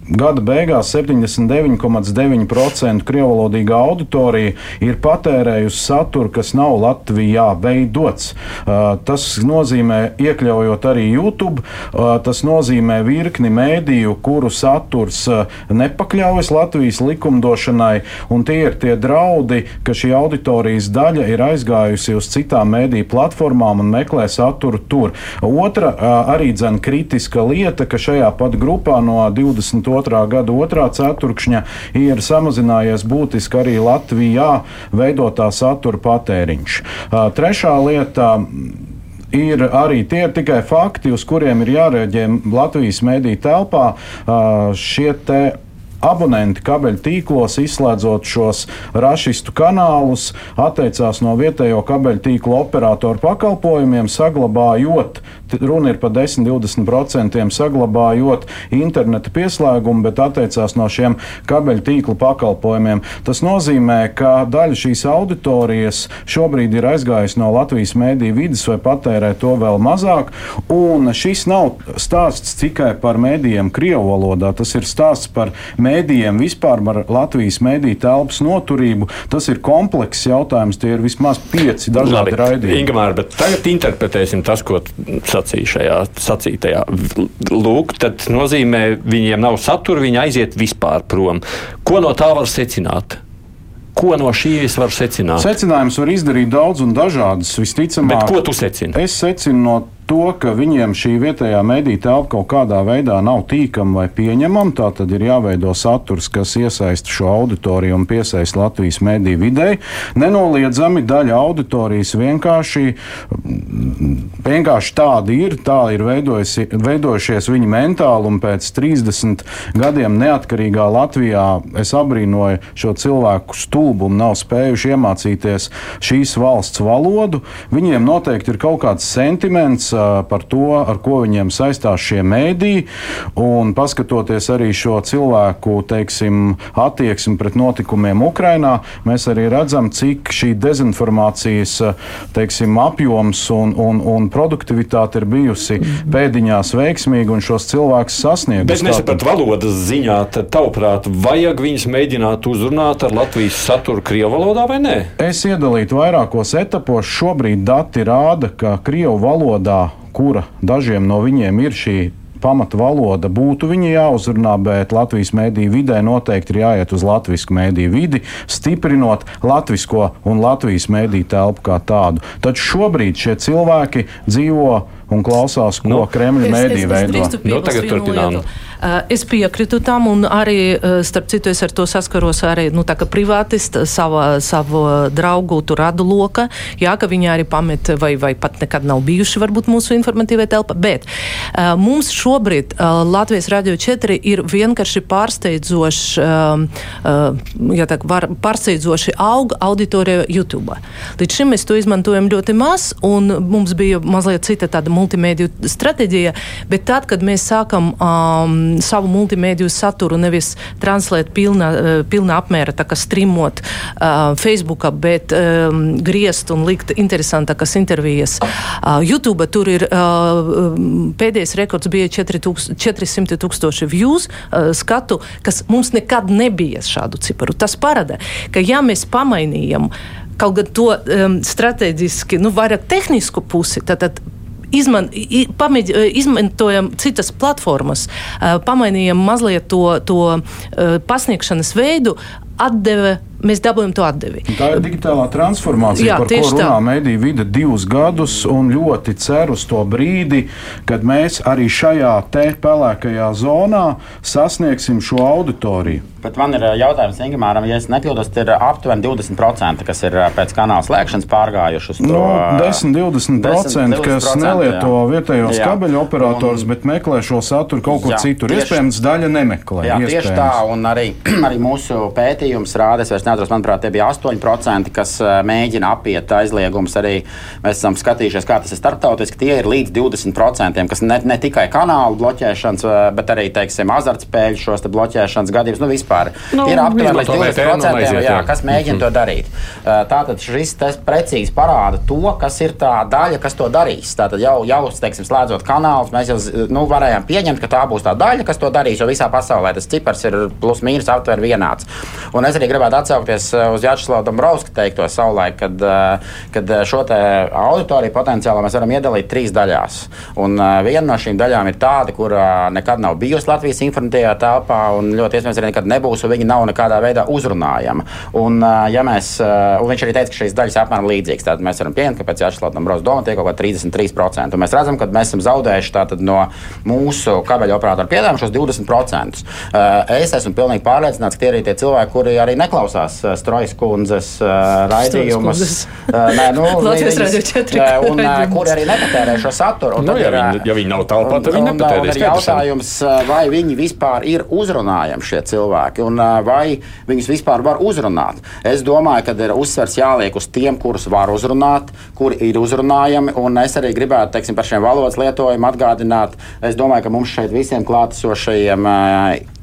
F: gada beigās 79,9% krievalodīgā auditorija ir patērējusi saturu, kas nav Latvijā veidots. Uh, tas nozīmē, nozīmē, iekļaujot arī YouTube, tas nozīmē virkni mēdīju, kuru saturs nepakļaujas Latvijas likumdošanai, un tie ir tie draudi, ka šī auditorijas daļa ir aizgājusi uz citām mēdīju platformām un meklē saturu tur. Otra arī dzene kritiska lieta, ka šajā pat grupā no 22. gada otrā ceturkšņa ir samazinājies būtiski arī Latvijā veidotā satura patēriņš. Trešā lieta ir arī tie ir tikai fakti, uz kuriem ir jārēģē Latvijas mediju telpā. Šie abonenti kabeļu tīklos, izslēdzot šos rašistu kanālus, atteicās no vietējo kabeļu tīklu operatoru pakalpojumiem, saglabājot runa ir par 10-20% saglabājot interneta pieslēgumu, bet atteicās no šiem kabeļu tīklu pakalpojumiem. Tas nozīmē, ka daļa šīs auditorijas šobrīd ir aizgājusi no Latvijas mēdīju vidas vai patērē to vēl mazāk. Un šis nav stāsts tikai par mēdījiem Krievu valodā, tas ir stāsts par mēdījiem vispār, par Latvijas mēdīju telpas noturību. Tas ir komplekss jautājums, tie ir vismaz pieci dažādi raidījumi.
B: Ingamār, bet tagad interpretēsim tas, ko sacīja šajā sacītajā. Lūk, tad nozīmē, viņiem nav satura, viņi aiziet vispār prom. Ko no tā var secināt? Ko no šīs var secināt?
F: Secinājums var izdarīt daudz un dažādas. Visticamāk,
B: Bet ko tu secini?
F: Es secinu no to, ka viņiem šī vietējā mediju telpa kaut kādā veidā nav tīkama vai pieņemama. Tā tad ir jāveido saturs, kas iesaista šo auditoriju un piesaista Latvijas mediju videi. Nenoliedzami daļa auditorijas vienkārši, vienkārši tāda ir, tā ir veidojušies viņa mentāli, un pēc 30 gadiem neatkarīgā Latvijā es abrīnoju šo cilvēku stulbumu, nav spējuši iemācīties šīs valsts valodu. Viņiem noteikti ir kaut kāds sentiments par to, ar ko viņiem saistās šie mēdīji. Un paskatoties arī šo cilvēku teiksim, attieksmi pret notikumiem Ukrajinā, mēs arī redzam, cik šī dezinformācijas teiksim, apjoms un, un, un produktivitāte ir bijusi pēdiņās veiksmīga un šos cilvēkus sasniegusi.
B: Bet nesapratu valodas ziņā, tad tavuprāt, vajag viņus mēģināt uzrunāt ar Latvijas saturu Krievu valodā vai nē?
F: Es iedalītu vairākos etapos. Šobrīd dati rāda, ka Krievu valodā kura dažiem no viņiem ir šī pamata valoda būtu viņa jāuzrunā, bet Latvijas mēdīju vidē noteikti ir jāiet uz latviešu mēdīju vidi, stiprinot latviešu un Latvijas mēdīju telpu kā tādu. Taču šobrīd šie cilvēki dzīvo un klausās, ko no. Nu. Kremļa mēdīja veido.
B: Nu, tagad turpinām.
D: Uh, es piekrītu tam, un arī, uh, starp citu, es ar to saskaros arī, nu, tā kā privātists savā, savu draugu tur radu loka, jā, ka viņi arī pamet vai, vai pat nekad nav bijuši varbūt mūsu informatīvai telpa, bet uh, mums šobrīd Latvijas Radio 4 ir vienkārši pārsteidzoši, ja tā var, pārsteidzoši auga auditorija YouTube. Līdz šim mēs to izmantojam ļoti maz, un mums bija mazliet cita tāda multimediju stratēģija, bet tad, kad mēs sākam um, savu multimediju saturu nevis translēt pilnā, uh, pilnā apmēra, tā kā streamot uh, Facebookā, bet um, griezt un likt interesantākas intervijas. Uh, YouTube tur ir uh, pēdējais rekords bija 400 tūkstoši views uh, skatu, kas mums nekad nebija šādu ciparu. Tas parāda, ka ja mēs pamainījam kaut gan to um, strateģiski, nu, vairāk tehnisku pusi, tad, tad izman, pamēģ, izmantojam citas platformas, pamainījam mazliet to, to pasniegšanas veidu, atdeve mēs dabūjam to atdevi.
F: Tā ir digitālā transformācija, Jā, par ko runā mediju vide divus gadus, un ļoti ceru uz to brīdi, kad mēs arī šajā te pelēkajā zonā sasniegsim šo auditoriju.
C: Bet man ir jautājums Ingūram, ja es nekļūdos, ir aptuveni 20%, kas ir pēc kanāla slēgšanas pārgājuši uz to.
F: No, 10-20%, kas nelieto jā. vietējos kabeļu operators, un, bet meklē šo saturu kaut kur jā, citur. Tieši, iespējams, daļa nemeklē.
C: Jā, iespējams. tieši tā, un arī, (clears throat) arī mūsu pētījums rāda, es vairs neatceros, manuprāt, tie bija 8%, kas mēģina apiet aizliegumus. Arī mēs esam skatījušies, kā tas ir starptautiski. Tie ir līdz 20%, kas ne, ne tikai kanālu bloķēšanas, bet arī, teiksim, azartspēļu šos bloķēšanas gadījumus. Nu, vispār nu, ir aptuveni līdz 20%, jā, kas mēģina to darīt. Tātad šis tests precīzi parāda to, kas ir tā daļa, kas to darīs. Tātad jau, jau teiksim, slēdzot kanālus, mēs jau nu, varējām pieņemt, ka tā būs tā daļa, kas to darīs, jo visā pasaulē tas cipars ir plus mīnus aptuveni vienāds. Un es arī gribētu atsaukties uz Jāčeslavu Dombrovska teikto savulaik, kad, kad šo auditoriju potenciāli mēs varam iedalīt trīs daļās. Un viena no šīm daļām ir tāda, kur nekad nav bijusi Latvijas informatīvajā telpā, un ļoti iespējams arī nekad nebūs, un viņi nav nekādā veidā uzrunājama. Un, ja mēs, un viņš arī teica, ka šīs daļas ir apmēram līdzīgas. Tad mēs varam pieņemt, ka pēc Jāčeslava Dombrovska doma tiek kaut kā 33%. Un mēs redzam, ka mēs esam zaudējuši no mūsu kabeļu operatoru piedāvājumu šos 20%. Es esmu pilnīgi pārliecināts, ka tie ir tie cilvēki, kuri arī neklausās klausās Strojas kundzes raidījumus.
D: Nē, nu, (laughs) Latvijas radio 4.
C: Un, kur arī nepatērē šo saturu.
B: Nu, ja, viņi, ja viņi nav telpā, tad viņi nepatērē.
C: Jautājums, vai viņi vispār ir uzrunājami šie cilvēki, un vai viņus vispār var uzrunāt. Es domāju, ka ir uzsvers jāliek uz tiem, kurus var uzrunāt, kuri ir uzrunājami, un es arī gribētu, teiksim, par šiem valodas lietojumu atgādināt. Es domāju, ka mums šeit visiem klātesošajiem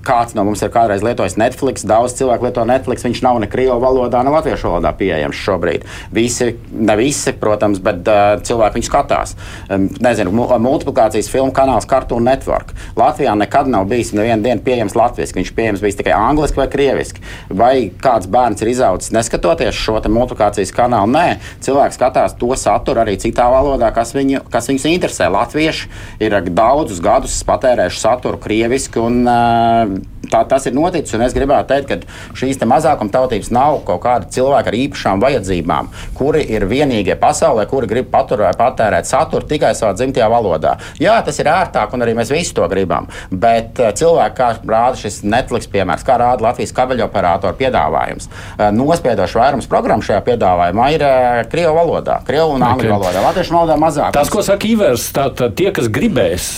C: kāds no mums ir kādreiz lietojis Netflix. Daudz cilvēku lieto Netflix. Viņš nav ne krievu valodā, ne latviešu valodā pieejams šobrīd. Visi, ne visi, protams, bet uh, cilvēki viņu skatās. Um, nezinu, multiplikācijas filmu kanāls Cartoon Network. Latvijā nekad nav bijis nevienu dienu pieejams latviešu. Viņš pieejams bijis tikai angliski vai krieviski. Vai kāds bērns ir izaudzis neskatoties šo multiplikācijas kanālu? Nē, cilvēks skatās to saturu arī citā valodā, kas, viņu, kas viņus interesē. Latvieši ir daudzus gadus patērējuši saturu krieviski un uh, tā, tas ir noticis. Es gribētu teikt, ka šīs mazākumtautības nav kaut kādi cilvēki ar īpašām vajadzībām, kuri ir vienīgie pasaulē, kuri grib paturēt, patērēt saturu tikai savā dzimtajā valodā. Jā, tas ir ērtāk, un arī mēs visi to gribam. Bet eh, cilvēki, kā rāda šis Netflix piemērs, kā rāda Latvijas kabeļoperātora piedāvājums, eh, nospiedošs vairums programmu šajā piedāvājumā ir eh, Krievu valodā, Krievu un Angļu okay. valodā. Latviešu valodā mazāk.
B: Tas, ko saka Ivers, tātad tie, kas gribēs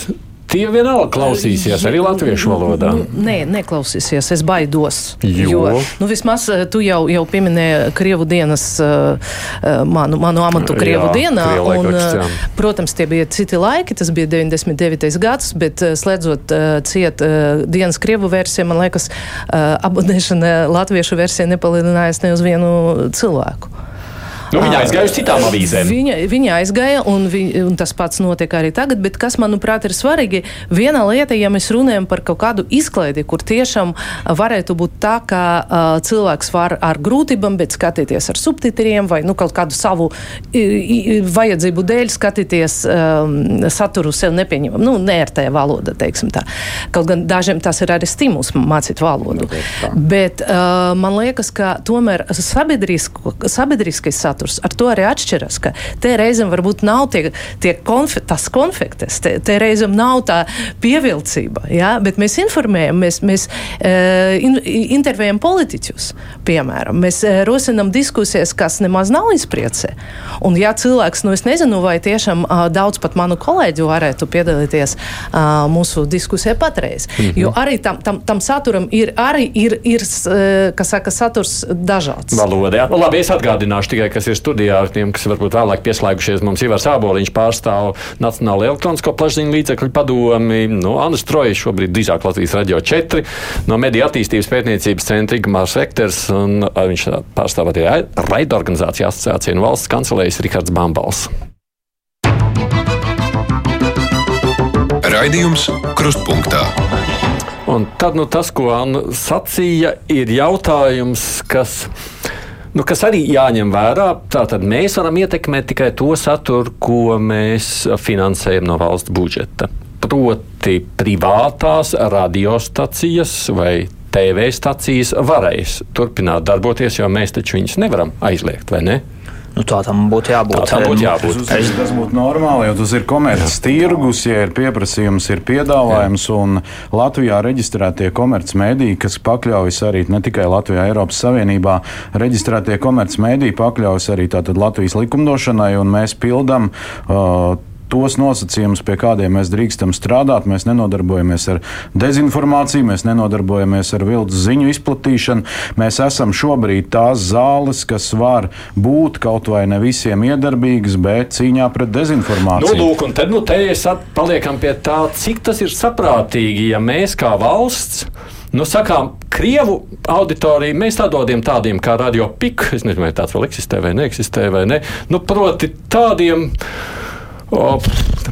B: Tie vienalga klausīsies arī latviešu valodā.
D: Nē, neklausīsies, es baidos.
B: Jo, jo
D: nu, vismaz eh, tu jau, jau pieminēji Krievu dienas, eh, eh, manu, manu amatu Krievu jā, dienā. Un, protams, tie bija citi laiki, tas bija 99. gads, bet slēdzot ciet dienas Krievu versiju, man liekas, abonēšana latviešu versija nepalielinājās ne uz vienu cilvēku.
B: Nu, viņa aizgāja uz citām avīzēm.
D: Viņa, viņa aizgāja, un, vi, un tas pats notiek arī tagad. Bet kas, manuprāt, ir svarīgi, viena lieta, ja mēs runājam par kaut kādu izklaidi, kur tiešām varētu būt tā, ka uh, cilvēks var ar grūtībām, bet skatīties ar subtitriem vai nu, kaut kādu savu i, i, vajadzību dēļ skatīties um, saturu sev nepieņemam. Nu, nērtē valoda, teiksim tā. Kaut gan dažiem tas ir arī stimuls mācīt valodu. Nu, bet uh, man liekas, ka tomēr sabiedriskais saturs saturs. Ar to arī atšķiras, ka te reizēm varbūt nav tie, tie konfe, tas konfektes, te, te reizēm nav tā pievilcība, ja? bet mēs informējam, mēs, mēs uh, in, intervējam politiķus, piemēram, mēs uh, rosinam diskusijas, kas nemaz nav izpriecē. Un ja cilvēks, nu es nezinu, vai tiešām uh, daudz pat manu kolēģu varētu piedalīties uh, mūsu diskusijā patreiz, mm -hmm. jo arī tam, tam, tam saturam ir, arī ir, ir uh, kas saka, saturs dažāds.
B: Valoda, jā. Nu, labi, es atgādināšu tikai, kas ir ir studijā ar tiem, kas varbūt vēlāk pieslēgušies. Mums Ivars Āboliņš pārstāv Nacionālo elektronisko plašsaziņu līdzekļu padomi. Nu, Andris Trojas šobrīd drīzāk Latvijas radio 4 no Mediju attīstības pētniecības centra Igmārs Vekters. Un viņš pārstāv arī raidorganizāciju asociāciju un valsts kancelējas Rihards Bambals.
A: Raidījums Krustpunktā.
B: Un tad nu, tas, ko Anna sacīja, ir jautājums, kas Nu, kas arī jāņem vērā, tātad mēs varam ietekmēt tikai to saturu, ko mēs finansējam no valsts budžeta. Proti, privātās radiostacijas vai TV stacijas varēs turpināt darboties, jo mēs taču viņus nevaram aizliegt, vai ne?
E: Nu, tā tam būtu jābūt.
B: Tā tam būtu jābūt.
F: Tas, uz, tas būtu normāli, jo tas ir komerces tirgus, ja ir pieprasījums, ir piedāvājums. Latvijā reģistrētie komerces mēdīji, kas pakļaujas arī ne tikai Latvijā, Eiropas Savienībā, reģistrētie komerces mēdīji pakļaujas arī Latvijas likumdošanai, un mēs pildām. Uh, tos nosacījumus, pie kādiem mēs drīkstam strādāt. Mēs nenodarbojamies ar dezinformāciju, mēs nenodarbojamies ar viltus ziņu izplatīšanu. Mēs esam šobrīd tās zāles, kas var būt kaut vai ne visiem iedarbīgas, bet cīņā pret dezinformāciju.
B: Nu, lūk, un tad nu, te es paliekam pie tā, cik tas ir saprātīgi, ja mēs kā valsts. Nu, sakām, Krievu auditoriju mēs tādiem, tādiem kā radio pik, es nezinu, vai tāds vēl eksistē vai neeksistē, vai ne. Nu, proti, tādiem O,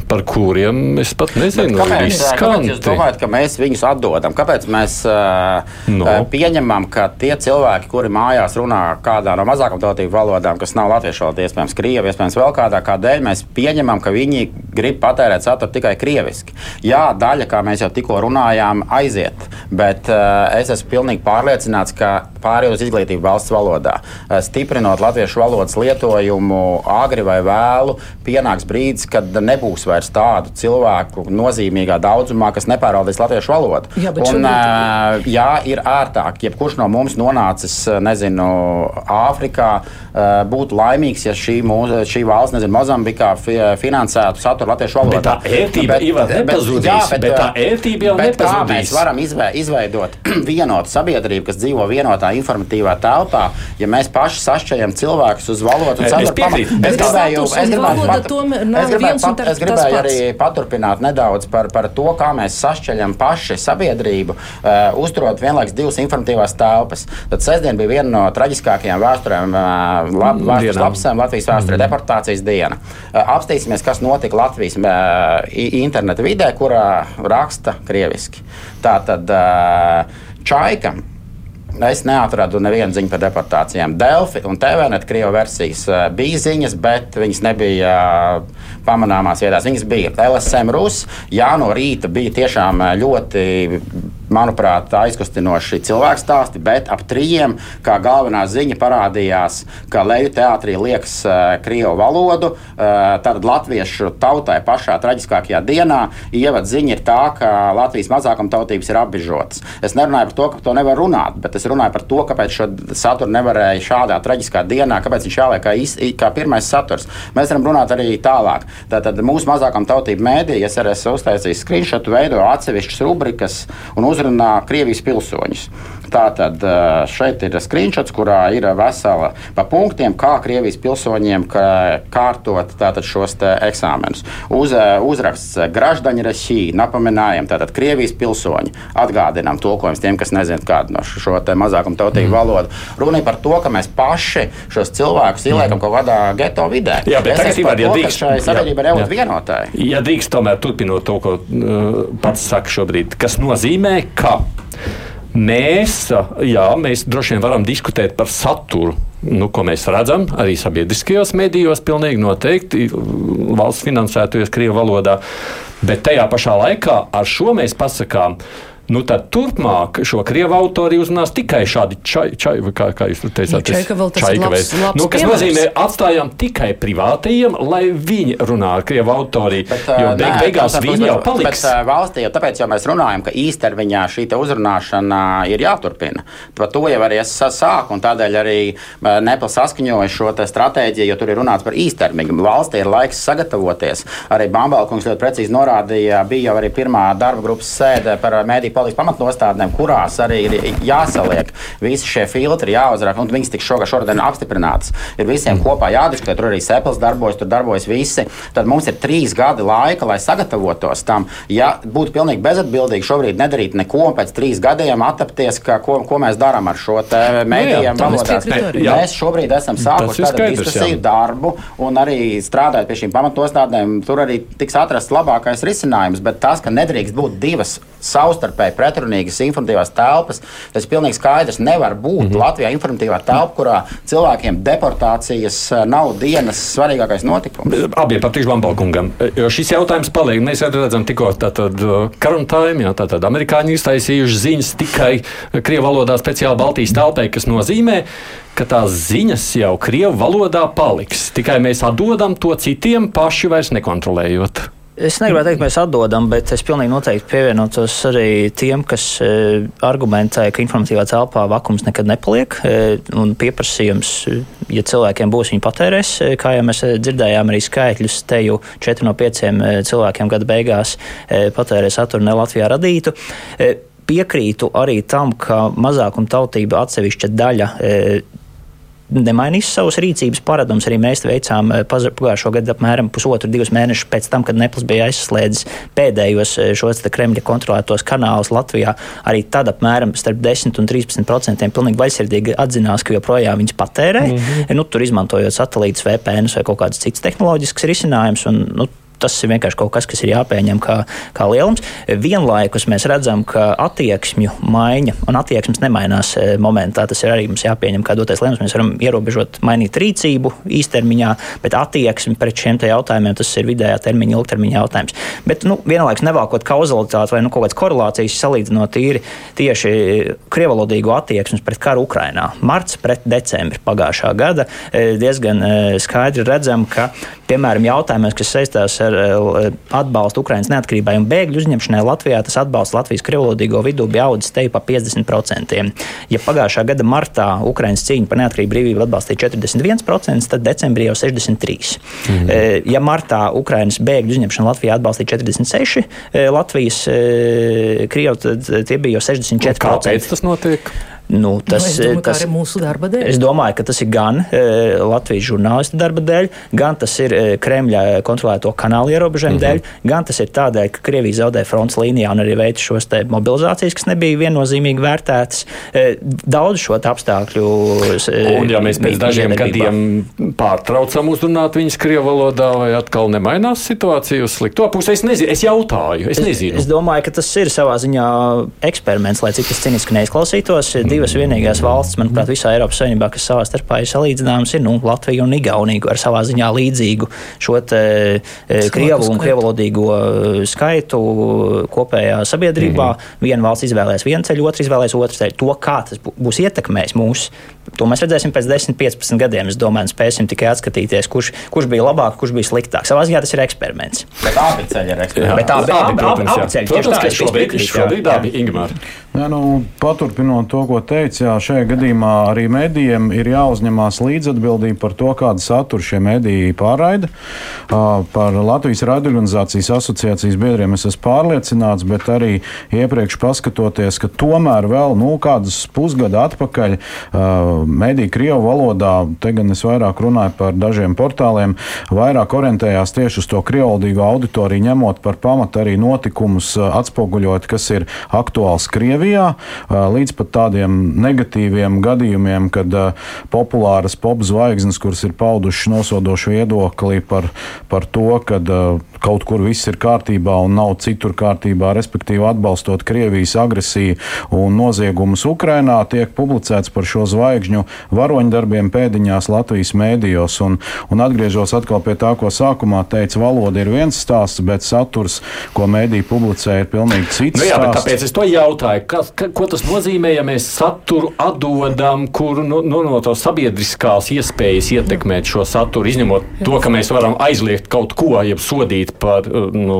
B: par kuriem es pat nezinu.
C: Kāpēc, kāpēc jūs domājat, ka mēs viņus atdodam? Kāpēc mēs uh, no. pieņemam, ka tie cilvēki, kuri mājās runā kādā no mazākām tautību valodām, kas nav latviešu valoda, iespējams, krievi, iespējams, vēl kādā, kādēļ mēs pieņemam, ka viņi grib patērēt saturu tikai krieviski? Jā, daļa, kā mēs jau tikko runājām, aiziet, bet uh, es esmu pilnīgi pārliecināts, ka pārējot uz izglītību valsts valodā, uh, stiprinot latviešu valodas lietojumu agri vai vēlu, pienāks brīdis, brīdis, kad nebūs vairs tādu cilvēku nozīmīgā daudzumā, kas nepārvaldīs latviešu valodu. Jā, un, šobrīd... jā, ir ērtāk, jebkurš no mums nonācis, nezinu, Āfrikā, būtu laimīgs, ja šī, mūs, šī valsts, nezinu, Mozambikā finansētu saturu latviešu valodā. Bet
B: tā ērtība bet, bet, nepazudīs, jā, bet, bet tā ērtība jau bet nepazudīs.
C: Kā mēs varam izveidot (clears throat) vienotu sabiedrību, kas dzīvo vienotā informatīvā telpā, ja mēs paši sašķējam cilvēkus uz valodu un saturu pamatu? Es gribēju, es gribēju, es gribēju, pat, es gribēju arī paturpināt nedaudz par, par to, kā mēs sašķeļam paši sabiedrību, uh, uzturot vienlaikus divas informatīvās telpas. Tad sestdien bija viena no traģiskākajām vēsturēm, uh, lab, vēstures lapsēm Latvijas vēsturē, mm. deportācijas diena. Uh, apstīsimies, kas notika Latvijas uh, interneta vidē, kurā raksta krieviski. Tā tad uh, Čaikam Es neatradu nevienu ziņu par deportācijām. Delfi un TVNet krievu versijas uh, bija ziņas, bet viņas nebija uh, pamanāmās vietās. Viņas bija LSM Rus. Jā, no rīta bija tiešām uh, ļoti manuprāt, aizkustinoši cilvēku stāsti, bet ap trījiem, kā galvenā ziņa parādījās, ka leju teātrī liekas uh, krievu valodu. Uh, tad latviešu tautai pašā traģiskākajā dienā ievad ziņa ir tā, ka Latvijas mazākumtautības ir apbežotas. Es nerunāju par to, ka to nevar runāt, bet es runāju par to, kāpēc šo saturu nevarēja šādā traģiskā dienā, kāpēc viņš jāliek kā, iz, kā pirmais saturs. Mēs varam runāt arī tālāk. Tātad mūsu mazākumtautība mēdīja, es arī esmu uztaisījis screenshot, veido atsevišķas rubrikas un uzrunā Krievijas pilsoņus. Tātad šeit ir screenshots, kurā ir vesela pa punktiem, kā Krievijas pilsoņiem kārtot šos eksāmenus. Uz, uzraksts Graždaņa Rasī, napaminājam, tātad Krievijas pilsoņi. Atgādinām tulkojums tiem, kas nezina kādu no šo mazākumu tautību mm. valodu. Runa ir par to, ka mēs paši šos cilvēkus ieliekam mm. kaut kādā geto vidē.
B: Jā, bet tagad
C: ir jāatzīst, ka šai sabiedrībai ir jābūt vienotai.
B: Ja drīkst tomēr turpinot to, ko uh, pats saka šobrīd, kas nozīmē, ka Mēs, jā, mēs droši vien varam diskutēt par saturu, nu, ko mēs redzam arī sabiedriskajos medijos, pilnīgi noteikti valsts finansētajos Krievijas valodā. Bet tajā pašā laikā ar šo mēs pasakām, ka Nu, tad turpmāk šo krievu autori uzrunās tikai šādi čai, čai kā, kā jūs teicāt,
D: nu, čaika vēl tas čaika labs, labs
B: nu, kas piemērs. nozīmē atstājām tikai privātajiem, lai viņi runā ar krievu autoriju, bet, jo beig, nē, beigās viņi jau paliks.
C: Bet, valstī jau tāpēc jau mēs runājam, ka īstermiņā šī uzrunāšana ir jāturpina. Par to jau arī es sāku, un tādēļ arī Nepal saskaņoja šo stratēģiju, jo tur ir runāts par īstermiņu. Valstī ir laiks sagatavoties. Arī Bambalkungs ļoti precīzi norādīja, bija jau arī pirmā darba grupas sēde par mediju palīdz pamatnostādnēm, kurās arī ir jāsaliek visi šie filtri, jāuzrāk, un viņas tiks šogad šodien apstiprinātas. Ir visiem mm. kopā jādiskutē, tur arī Sepels darbojas, tur darbojas visi. Tad mums ir trīs gadi laika, lai sagatavotos tam. Ja būtu pilnīgi bezatbildīgi šobrīd nedarīt neko, un pēc trīs gadiem attapties, ka, ko, ko mēs darām ar šo mēdījiem valodās. Mēs šobrīd esam sākuši diskusiju, darbu un arī strādājot pie šīm pamatostādēm. Tur arī tiks atrasts labākais risinājums, bet tas, ka nedrīkst būt divas savstarpēji pretrunīgas informatīvās telpas. Tas ir pilnīgi skaidrs. Nevar būt mm -hmm. Latvijā informatīvā telpa, kurā cilvēkiem deportācijas eh, nav dienas svarīgākais notikums.
B: Abiem patīk Lambalkungam. Jo šis jautājums paliek. Mēs redzam tikko karantīnu, jā, tātad amerikāņi iztaisījuši ziņas tikai krievu valodā speciāli Baltijas telpai, kas nozīmē, ka tās ziņas jau krievu valodā paliks. Tikai mēs atdodam to citiem paši vairs nekontrolējot.
E: Es negribētu teikt, ka mēs atdodam, bet es pilnīgi noteikti pievienotos arī tiem, kas e, argumentē, ka informatīvā telpā vakums nekad nepaliek. E, un pieprasījums, ja cilvēkiem būs, viņi patērēs. E, kā jau mēs dzirdējām, arī skaitļus te jau 4 no 5 cilvēkiem gada beigās patērē saturu ne Latvijā radītu. Piekrītu arī tam, ka mazākuma tautība atsevišķa daļa nemainīs savus rīcības paradumus. Arī mēs veicām eh, pagājušo gadu apmēram pusotru, divus mēnešus pēc tam, kad Neplis bija aizslēdzis pēdējos eh, šos Kremļa kontrolētos kanālus Latvijā. Arī tad apmēram starp 10 un 13 procentiem pilnīgi vaļsirdīgi atzinās, ka joprojām viņas patērē, mm -hmm. nu, tur izmantojot satelītus, VPN vai kaut kādas citas tehnoloģiskas risinājumus. Nu, tas ir vienkārši kaut kas, kas ir jāpieņem kā, kā lielums. Vienlaikus mēs redzam, ka attieksmju maiņa un attieksmes nemainās e, momentā. Tas ir arī mums jāpieņem kā dotais lēmums. Mēs varam ierobežot, mainīt rīcību īstermiņā, bet attieksmi pret šiem jautājumiem tas ir vidējā termiņa, ilgtermiņa jautājums. Bet nu, vienlaikus nevākot kauzalitāti vai nu, kaut kādas korelācijas salīdzinot tīri tieši krievalodīgo attieksmi pret karu Ukrainā. Marts pret decembri pagājušā gada e, diezgan e, skaidri redzam, ka piemēram jautājumos, kas saistās ar atbalstu Ukraiņas neatkarībai un bēgļu uzņemšanai Latvijā, tas atbalsts Latvijas krievalodīgo vidū bija audzis te pa 50%. Ja pagājušā gada martā Ukraiņas cīņa par neatkarību brīvību atbalstīja 41%, tad decembrī jau 63%. Mhm. Ja martā Ukraiņas bēgļu uzņemšana Latvijā atbalstīja 46%, Latvijas krievu, tad tie bija jau 64%. Un
B: kāpēc tas notiek?
D: Nu, tas, nu, es domāju, tas ir mūsu darba dēļ.
E: Es domāju, ka tas ir gan e, Latvijas žurnālistu darba dēļ, gan tas ir e, Kremļa kontrolēto kanālu ierobežojumu mm -hmm. dēļ, gan tas ir tādēļ, ka Krievija zaudēja fronts līnijā un arī veica šos mobilizācijas, kas nebija viennozīmīgi vērtētas. E, daudz šo apstākļu.
B: E, un, ja mēs pēc dažiem gadiem pārtraucam uzrunāt viņus Krievu valodā, vai atkal nemainās situācija uz slikto pusi, es nezinu, es jautāju, es nezinu.
E: Es, es domāju, ka tas ir savā ziņā eksperiments, lai cik tas ciniski neizklausītos. Mm divas vienīgās valstis, manuprāt, visā Eiropas Savienībā, kas savā starpā ir salīdzināmas, ir nu, Latvija un Igaunija ar savā ziņā līdzīgu šo te, e, krievu un krievalodīgo e, skaitu kopējā sabiedrībā. Mm -hmm. Viena valsts izvēlēs vienu ceļu, otra izvēlēs otru ceļu. To, kā tas būs ietekmējis mūsu, to mēs redzēsim pēc 10, 15 gadiem. Es domāju, spēsim tikai atskatīties, kurš, kurš bija labāk, kurš bija sliktāk. Savā ziņā tas ir eksperiments.
C: Bet abi ceļi ir eksperiments. Bet abi,
B: abi, abi, abi, abi ceļi. Protams, ka šobrīd, šobrīd abi, Ingmār.
F: Jā, nu, paturpinot to, ko teica, jā, šajā gadījumā arī medijiem ir jāuzņemās līdzatbildība par to, kādu saturu šie mediji pārraida. Par Latvijas radioorganizācijas asociācijas biedriem es esmu pārliecināts, bet arī iepriekš paskatoties, ka tomēr vēl nu, kādus pusgadu atpakaļ mediji Krievu valodā, te gan es vairāk runāju par dažiem portāliem, vairāk orientējās tieši uz to krievaldīgo auditoriju, ņemot par pamatu arī notikumus atspoguļot, kas ir aktuāls Krievijā. Krievijā, līdz pat tādiem negatīviem gadījumiem, kad populāras popzvaigznes, kuras ir paudušas nosodošu viedokli par, par to, ka kaut kur viss ir kārtībā un nav citur kārtībā, respektīvi atbalstot Krievijas agresiju un noziegumus Ukrainā, tiek publicēts par šo zvaigžņu varoņdarbiem pēdiņās Latvijas mēdījos. Un, un atgriežos atkal pie tā, ko sākumā teica, valoda ir viens stāsts, bet saturs, ko mēdī publicē, ir pilnīgi cits. Nu jā.
B: Tāpēc es to jautāju, kas, ka, ko tas nozīmē, ja mēs saturu atdodam, kur nu, nu, no to sabiedriskās iespējas ietekmēt šo saturu, izņemot to, ka mēs varam aizliegt kaut ko, jeb sodīt par uh, nu,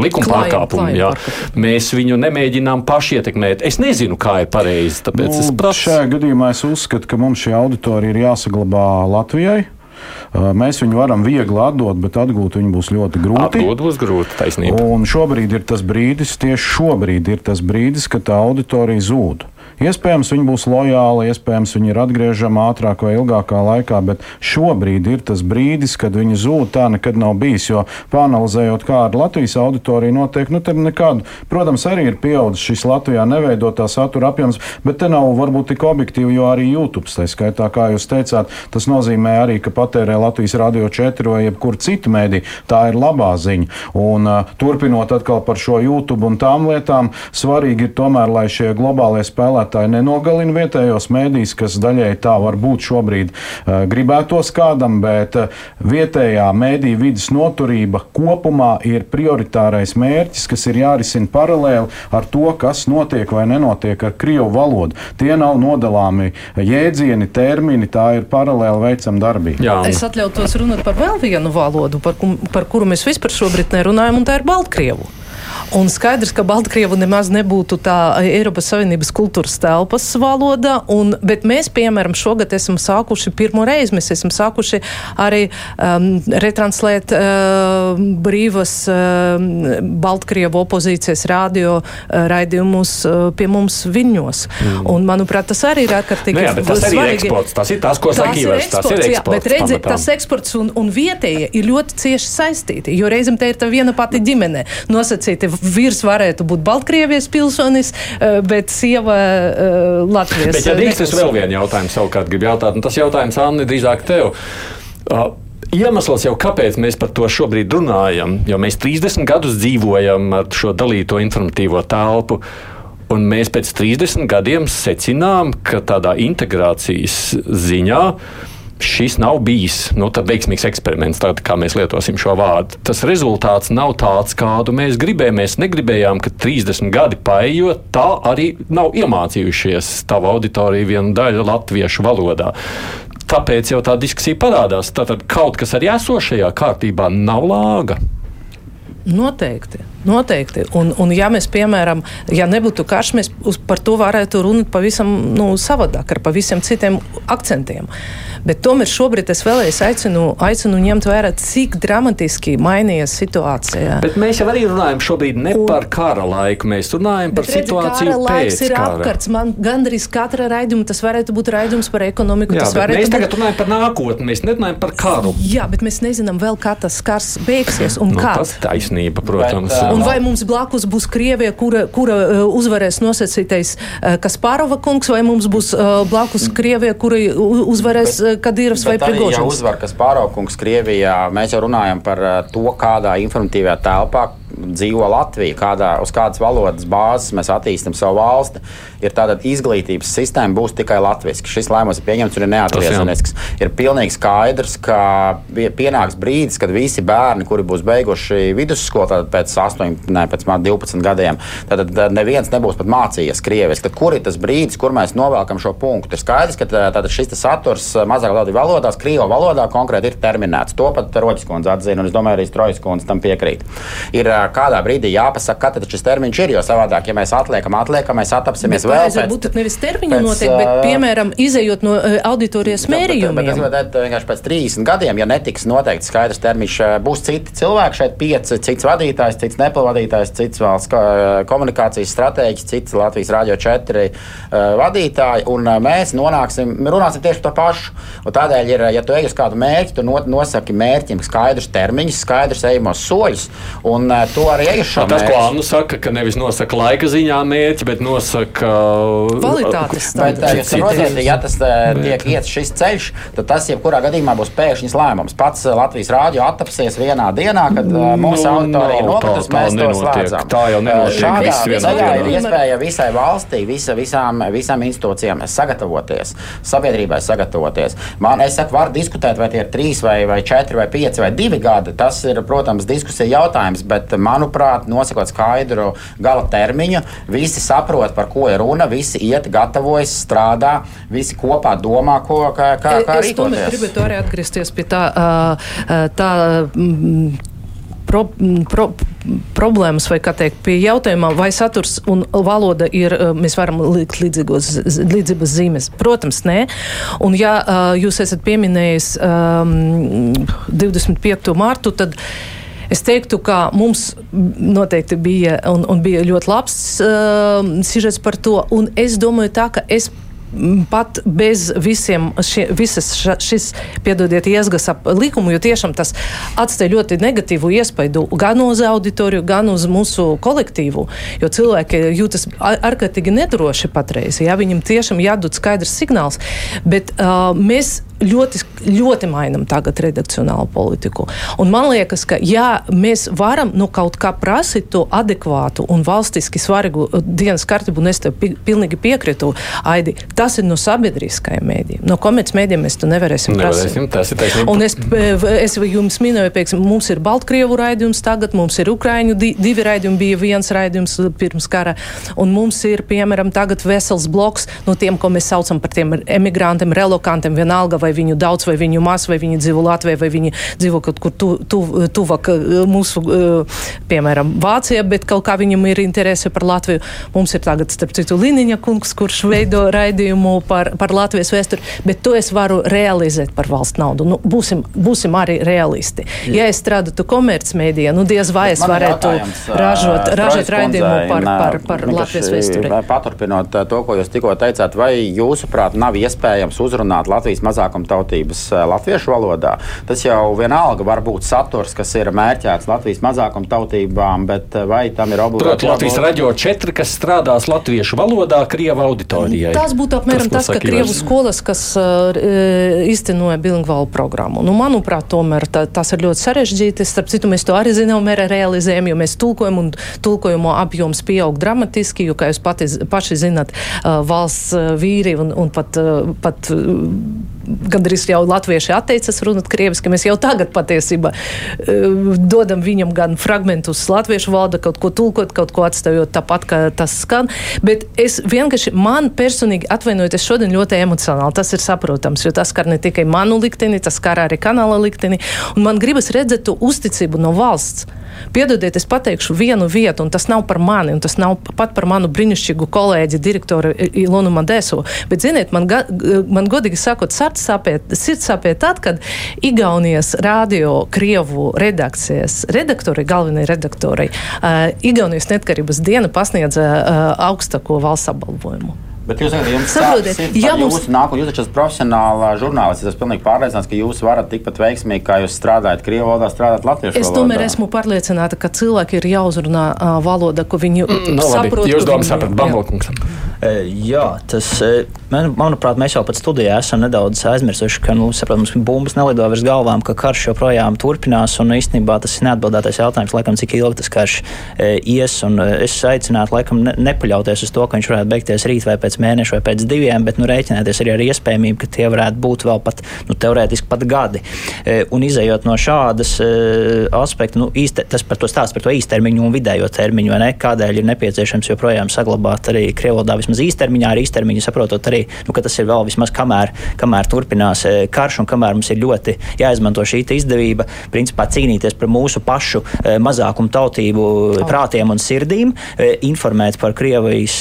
B: likuma pārkāpumu. Jā. Mēs viņu nemēģinām paši ietekmēt. Es nezinu, kā ir pareizi. Tāpēc nu, es prasu.
F: Šajā gadījumā es uzskatu, ka mums šī auditorija ir jāsaglabā Latvijai. Uh, mēs viņu varam viegli atdot, bet atgūt viņu būs ļoti grūti.
B: Atgūt būs grūti, taisnība.
F: Un šobrīd ir tas brīdis, tieši šobrīd ir tas brīdis, kad tā auditorija zūd. Iespējams, viņi būs lojāli, iespējams, viņi ir atgriežami ātrāk vai ilgākā laikā, bet šobrīd ir tas brīdis, kad viņi zūd. Tā nekad nav bijis. Jo panalizējot, kā ar Latvijas auditoriju notiek, nu, tad nekādu, protams, arī ir pieaudzis šis Latvijā neveidotā satura apjoms, bet te nav varbūt tik objektīvi, jo arī YouTube, tā skaitā, kā jūs teicāt, tas nozīmē arī, ka patērē Latvijas radio 4 vai jebkur citu mēdī. Tā ir labā ziņa. Un, uh, turpinot atkal par šo YouTube un tām lietām, svarīgi ir tomēr, lai šie globālie spēlētāji spēlētāji nenogalina vietējos mēdīs, kas daļēji tā var būt šobrīd uh, gribētos kādam, bet uh, vietējā mēdī vidas noturība kopumā ir prioritārais mērķis, kas ir jārisina paralēli ar to, kas notiek vai nenotiek ar krievu valodu. Tie nav nodalāmi jēdzieni, termini, tā ir paralēli veicama darbība.
D: Jā. Es atļautos runāt par vēl vienu valodu, par, par kuru mēs vispār šobrīd nerunājam, un tā ir Baltkrievu. Un skaidrs, ka Baltkrievu nemaz nebūtu tā Eiropas Savienības kultūras telpas valoda, un, bet mēs, piemēram, šogad esam sākuši pirmo reizi, mēs esam sākuši arī um, retranslēt uh, brīvas uh, Baltkrievu opozīcijas radio uh, raidījumus uh, pie mums viņos. Mm. Un, manuprāt, tas arī ir ārkārtīgi
B: nu jā, tas svarīgi. Ir eksports, tas ir tas, ko saka Ivars. Tas ir eksports. Jā, bet
D: redzi, tas eksports un, un vietējie ir ļoti cieši saistīti, jo reizēm te ir tā viena pati ģimene nosacīti vīrs varētu būt Baltkrievijas pilsonis, eh, bet sieva uh, Latvijas.
B: Bet, ja drīkst, es vēl vienu jautājumu savukārt gribu jautāt, un tas jautājums, Anni, drīzāk tev. Uh, iemesls jau, kāpēc mēs par to šobrīd runājam, jo mēs 30 gadus dzīvojam ar šo dalīto informatīvo telpu. Un mēs pēc 30 gadiem secinām, ka tādā integrācijas ziņā šis nav bijis nu, veiksmīgs eksperiments, tād, kā mēs lietosim šo vārdu. Tas rezultāts nav tāds, kādu mēs gribējām. Mēs negribējām, ka 30 gadi paiet, tā arī nav iemācījušies tava auditorija viena daļa latviešu valodā. Tāpēc jau tā diskusija parādās. Tātad kaut kas arī esošajā kārtībā nav lāga.
D: Noteikti. Noteikti. Un, un ja mēs, piemēram, ja nebūtu karš, mēs par to varētu runāt pavisam nu, savādāk, ar pavisam citiem akcentiem. Bet tomēr šobrīd es vēlreiz aicinu, aicinu ņemt vērā, cik dramatiski mainījies situācija.
B: Bet mēs jau arī runājam šobrīd ne un, par kara laiku, mēs runājam par redzi, situāciju kara
D: pēc ir kara. apkarts. Man gandrīz katra raidījuma tas varētu būt raidījums par ekonomiku. Jā,
B: mēs tagad būt... runājam par nākotni, mēs nerunājam par karu.
D: Jā, bet mēs nezinām vēl, kā tas kars beigsies un nu, kā.
B: Tas taisnība, protams. Bet,
D: uh, un vai mums blakus būs Krievija, kura, kura uh, uzvarēs nosacītais uh, Kasparova kungs, vai mums būs uh, blakus Krievija, kura uzvarēs bet, Kadīrovs vai Prigožins. Ja
C: uzvar, kas pāraukungs Krievijā, mēs jau runājam par to, kādā informatīvajā telpā dzīvo Latvija, kādā, uz kādas valodas bāzes mēs attīstam savu valsti. Ir tāda izglītības sistēma, būs tikai latviešu. Šis lēmums ir pieņemts un ir neatgriezenisks. Ir pilnīgi skaidrs, ka pienāks brīdis, kad visi bērni, kuri būs beiguši vidusskolu, tad pēc 8, ne, pēc 12 gadiem, tad neviens nebūs pat mācījies krieviski. Tad kur ir tas brīdis, kur mēs novelkam šo punktu? Ir skaidrs, ka tātad šis saturs mazāk valodī valodās, krievu valodā konkrēti ir terminēts. To pat Roģis kundze atzina, un es domāju, arī Strojas kundze tam piekrīt. Ir kādā brīdī jāpasaka, kad šis termiņš ir. Jo savādāk, ja mēs atliekam, atliekam, mēs attapsimies
D: vēl. Tas varbūt nevis termiņu noteikti, bet, piemēram, izējot no auditorijas bet,
C: bet, bet vienkārši pēc 30 gadiem, ja netiks noteikts skaidrs termiņš, būs citi cilvēki šeit, pieci, cits vadītājs, cits nepilnvadītājs, cits valsts komunikācijas stratēģis, cits Latvijas Rādio 4 uh, vadītāji, un mēs nonāksim, runāsim tieši par to pašu. Un tādēļ, ir, ja tu ej uz kādu mērķi, tu nosaki mērķim skaidrus termiņus, skaidrus ejamos soļus, un uh, to arī iešu.
B: Tas, ko Anna saka, ka nevis nosaka laika ziņā mērķi, bet nosaka
D: kvalitātes
C: standartus. Ja tas tiek iets šis ceļš, tad tas jebkurā gadījumā būs pēkšņs lēmums. Pats Latvijas rādio attapsies vienā dienā, kad mūsu nu, auditorija nokritusi, mēs to slēdzam.
B: Tā jau nenotiek.
C: Šādā veidā ir iespēja visai valstī, visa, visām, visām institūcijām sagatavoties, sabiedrībai sagatavoties. Man, es saku, var diskutēt, vai tie ir trīs vai, vai četri vai pieci vai divi gadi. Tas ir, protams, diskusija jautājums, bet manuprāt, nosakot skaidru gala termiņu, visi saprot, par ko ir runa, visi iet, gatavojas, strādā, visi kopā domā, ko, kā, kā, kā
D: es rīkoties. Es gribētu arī atgriezties pie tā, tā pro, pro, problēmas, vai kā teikt, pie jautājumā, vai saturs un valoda ir, mēs varam likt līdzības zīmes. Protams, nē. Un ja jūs esat pieminējis um, 25. martu, tad. Es teiktu, ka mums noteikti bija, un, un bija ļoti labs uh, sižets par to. Un es domāju, tā, ka es pat bez visiem šie, visas šis, piedodiet, iesgas ap likumu, jo tiešām tas atstāja ļoti negatīvu iespaidu gan uz auditoriju, gan uz mūsu kolektīvu, jo cilvēki jūtas ārkārtīgi nedroši patreiz, ja viņam tiešām jādod skaidrs signāls, bet uh, mēs ļoti, ļoti mainām tagad redakcionālu politiku. Un man liekas, ka ja mēs varam nu, kaut kā prasīt to adekvātu un valstiski svarīgu dienas kārtību, un es tev pilnīgi piekrītu, Aidi, tas ir no sabiedriskajiem mēdījiem. No komercmedijiem mēs to nevarēsim,
B: nevarēsim
D: prasīt. Un es, es jums minēju, piemēram, mums ir Baltkrievu raidījums tagad, mums ir Ukraiņu divi raidījumi, bija viens raidījums pirms kara, un mums ir, piemēram, tagad vesels bloks no tiem, ko mēs saucam par tiem emigrantiem, relokantiem, vienalga vai viņu daudz, vai viņu maz, vai viņi dzīvo Latvijā, vai viņi dzīvo kaut kur tu, tu, tuvāk mūsu, piemēram, Vācijā, bet kaut kā viņam ir interese par Latviju. Mums ir tagad, starp citu, Liniņa kungs, kurš veido raidījumu par, par Latvijas vēsturi, bet to es varu realizēt par valsts naudu. Nu, būsim, būsim arī realisti. Jā. Ja es strādātu komercmedijā, nu diez vai es varētu ražot, ražot raidījumu par, par, par Latvijas vēsturi.
C: Paturpinot to, ko jūs tikko teicāt, vai jūsuprāt nav iespējams uzrunāt Latvijas mazākumtautības latviešu valodā? Tas jau vienalga var būt saturs, kas ir mērķēts Latvijas mazākumtautībām, bet vai tam ir obligāti?
B: Latvijas raģio četri, kas strādās latviešu valodā, Krieva auditorijai.
D: Tas būtu apmēram tas, tas ka Krievu skolas, kas uh, iztenoja bilingvālu programmu. Nu, manuprāt, tomēr tā, tas ir ļoti sarežģīti. Starp citu, mēs to arī zinām, mēs realizējam, jo mēs tulkojam un tulkojumu apjoms pieaug dramatiski, jo, kā jūs pati, paši zinat, uh, valsts uh, vīri un, un pat, uh, pat uh, gandrīz jau latvieši atteicas runāt krieviski. Mēs jau tagad patiesībā uh, dodam viņam gan fragmentus latviešu valodā, kaut ko tulkot, kaut ko atstājot tāpat, kā tas skan. Bet es vienkārši man personīgi atvainojoties šodien ļoti emocionāli. Tas ir saprotams, jo tas skar ne tikai manu likteni, tas skar arī kanāla likteni. Un man gribas redzēt to uzticību no valsts. Piedodiet, es pateikšu vienu vietu, un tas nav par mani, un tas nav pat par manu brīnišķīgu kolēģi, direktoru Ilonu Madeso. Bet, ziniet, man, ga, man godīgi sakot, sirds sāpēja tad, kad Igaunijas radio Krievu redakcijas redaktori, galvenie redaktori, uh, Igaunijas netkarības diena pasniedza uh, augstāko valsts apbalvojumu.
C: Bet jūs zināt, jums Saprotiet, ja mums... jūs nākat, jūs esat profesionāla žurnālists. Es esmu pilnīgi pārliecināts, ka jūs varat tikpat veiksmīgi, kā jūs strādājat Krievijas valodā, strādāt latviešu
D: valodā. Es tomēr esmu pārliecināta, ka cilvēki ir jāuzrunā valoda, ko viņi mm, no, saprot.
B: Jūs domājat, saprot, Bambalkungs.
E: Jā, tas, man, manuprāt, mēs jau pat studijā esam nedaudz aizmirsuši, ka, nu, saprot, mums bumbas nelido virs galvām, ka karš joprojām turpinās, un īstenībā tas ir neatbildētais jautājums, laikam, cik ilgi tas karš ies, es aicinātu, laikam, ne, nepaļauties uz to, ka viņš varētu beigties rīt vai pēc mēneša vai pēc diviem, bet nu, rēķināties arī ar iespējamību, ka tie varētu būt vēl pat nu, teorētiski pat gadi. Un izējot no šādas aspekta, nu, īste, tas par to stāsta par to īstermiņu un vidējo termiņu, ne, kādēļ ir nepieciešams joprojām saglabāt arī Krievlodā vismaz īstermiņā, ar īstermiņu saprotot arī, nu, ka tas ir vēl vismaz kamēr, kamēr turpinās e, karš un kamēr mums ir ļoti jāizmanto šī izdevība, principā cīnīties par mūsu pašu mazākumu tautību prātiem un sirdīm, informēt par Krievijas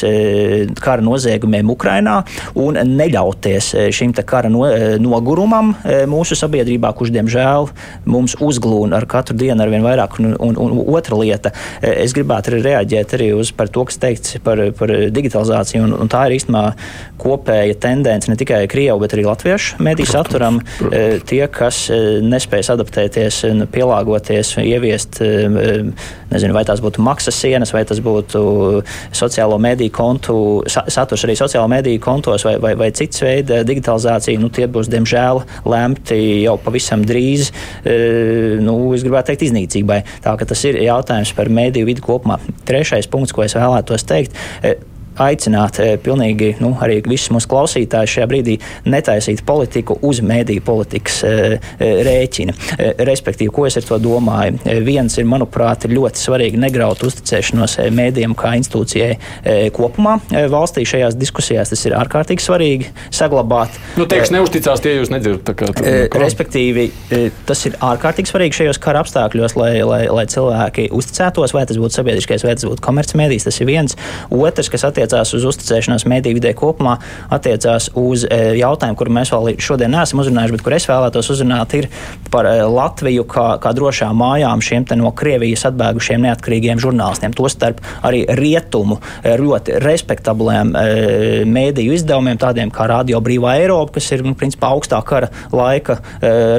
E: kara noziegumu notikumiem Ukrainā un neļauties eh, šim kara no, eh, nogurumam eh, mūsu sabiedrībā, kurš diemžēl mums uzglūna ar katru dienu ar vien vairāk. Un, un, un otra lieta, es gribētu arī reaģēt arī uz to, kas teikts par, par digitalizāciju, un, un tā ir īstenībā kopēja tendence ne tikai Krievu, bet arī Latviešu mediju saturam. Tie, kas nespējas adaptēties, pielāgoties, ieviest, nezinu, vai tās būtu maksas sienas, vai tas būtu sociālo mediju kontu saturs arī sociālo mediju kontos vai, vai, vai cits veids digitalizācija, nu, tie būs diemžēl lemti jau pavisam drīz, nu, es gribētu teikt, iznīcībai. Tā ka tas ir jautājums par mediju vidi kopumā. Trešais punkts, ko es vēlētos teikt aicināt eh, pilnīgi nu, arī visus mūsu klausītājus šajā brīdī netaisīt politiku uz mēdīju politikas eh, eh, rēķina. Respektīvi, ko es ar to domāju? Viens ir, manuprāt, ļoti svarīgi negraut uzticēšanos mēdījiem kā institūcijai kopumā. Valstī šajās diskusijās tas ir ārkārtīgi svarīgi saglabāt.
B: Nu, teiks, neusticās tie jūs nedzirdat. Kā, tā,
E: kā. Respektīvi, tas ir ārkārtīgi svarīgi šajos kara apstākļos, lai, lai, lai cilvēki uzticētos, vai tas būtu sabiedriskais, vai tas būtu komercmedijs. Tas ir viens. Otrs, kas attiecas attiecās uz uzticēšanos mediju vidē kopumā, attiecās uz e, jautājumu, kuru mēs vēl šodien neesam uzrunājuši, bet kur es vēlētos uzrunāt, ir par e, Latviju kā, kā drošām mājām šiem no Krievijas atbēgušiem neatkarīgiem žurnālistiem. Tostarp arī rietumu e, ļoti respektabliem mēdīju izdevumiem, tādiem kā Radio Brīvā Eiropa, kas ir nu, principā augstā kara laika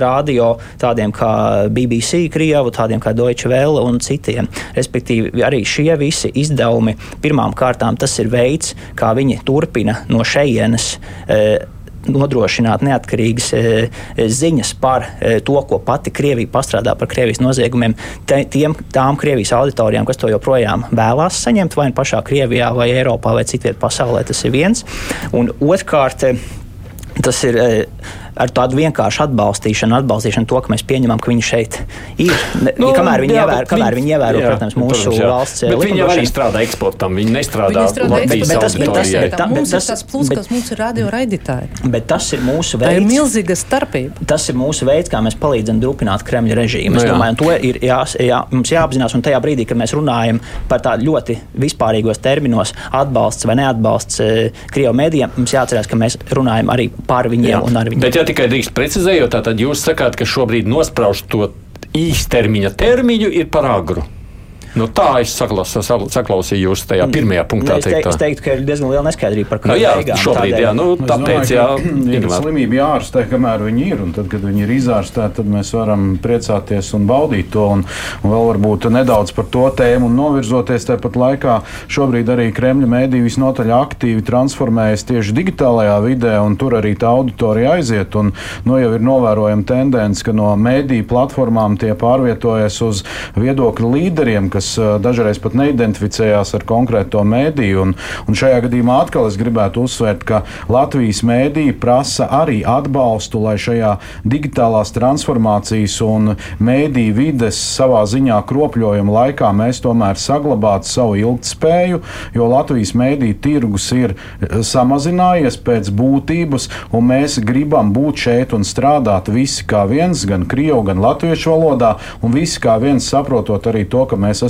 E: radio, tādiem kā BBC Krievu, tādiem kā Deutsche Welle un citiem. Respektīvi, arī šie visi izdevumi pirmām kārtām tas ir veids, veids, kā viņi turpina no šejienes e, nodrošināt neatkarīgas e, ziņas par e, to, ko pati Krievija pastrādā par Krievijas noziegumiem, te, tiem, tām Krievijas auditorijām, kas to joprojām vēlās saņemt, vai nu pašā Krievijā, vai Eiropā, vai citviet pasaulē. Tas ir viens. Un otrkārt, tas ir ar tādu vienkāršu atbalstīšanu, atbalstīšanu to, ka mēs pieņemam, ka viņi šeit ir. Nu, kamēr viņi, jā, ievēro, kamēr viņi ievēro, jā, protams, mūsu protams, jā. valsts
B: bet viņi arī strādā eksportam, viņi nestrādā Latvijas auditorijai.
D: Bet tas, bet tas, tas plus, bet, kas mums ir radio raidītāji.
E: Bet tas ir mūsu veids.
D: Tā ir milzīga starpība.
E: Tas ir mūsu veids, kā mēs palīdzam drupināt Kremļa režīmu. Es no, domāju, to ir jā, jā, mums jāapzinās, un tajā brīdī, kad mēs runājam par tādu ļoti vispārīgos terminos, atbalsts vai neatbalsts eh, Krievijas mēdījiem, mums jāatcerās, ka mēs runājam arī par viņiem jā. un ar viņiem.
B: Bet, ja tikai drīkst precizējot, tad jūs sakāt, ka šobrīd nospraužt to īstermiņa termiņu ir par agru. Nu, tā es saklos, saklausīju jūs tajā pirmajā punktā.
E: Es, teik, es teiktu, ka ir diezgan liela neskaidrība par
B: nu, jā, beigām. Šobrīd, tādēļ. jā, nu, tāpēc, jā,
F: ir slimība jāārstē, kamēr viņi ir, un tad, kad viņi ir izārstēti, tad mēs varam priecāties un baudīt to, un, un vēl varbūt nedaudz par to tēmu un novirzoties tāpat laikā. Šobrīd arī Kremļa mēdī visnotaļ aktīvi transformējas tieši digitālajā vidē, un tur arī tā auditorija aiziet, un nu, jau ir novērojama tendence, ka no mēdīju platformām tie pārvietojas uz viedokļu līderiem, kas dažreiz pat neidentificējās ar konkrēto mēdīju. Un, un šajā gadījumā atkal es gribētu uzsvērt, ka Latvijas mēdīja prasa arī atbalstu, lai šajā digitālās transformācijas un mēdīju vides savā ziņā kropļojuma laikā mēs tomēr saglabātu savu ilgtspēju, jo Latvijas mēdīju tirgus ir samazinājies pēc būtības, un mēs gribam būt šeit un strādāt visi kā viens, gan krievu, gan latviešu valodā, un visi kā viens saprotot arī to, ka mēs esam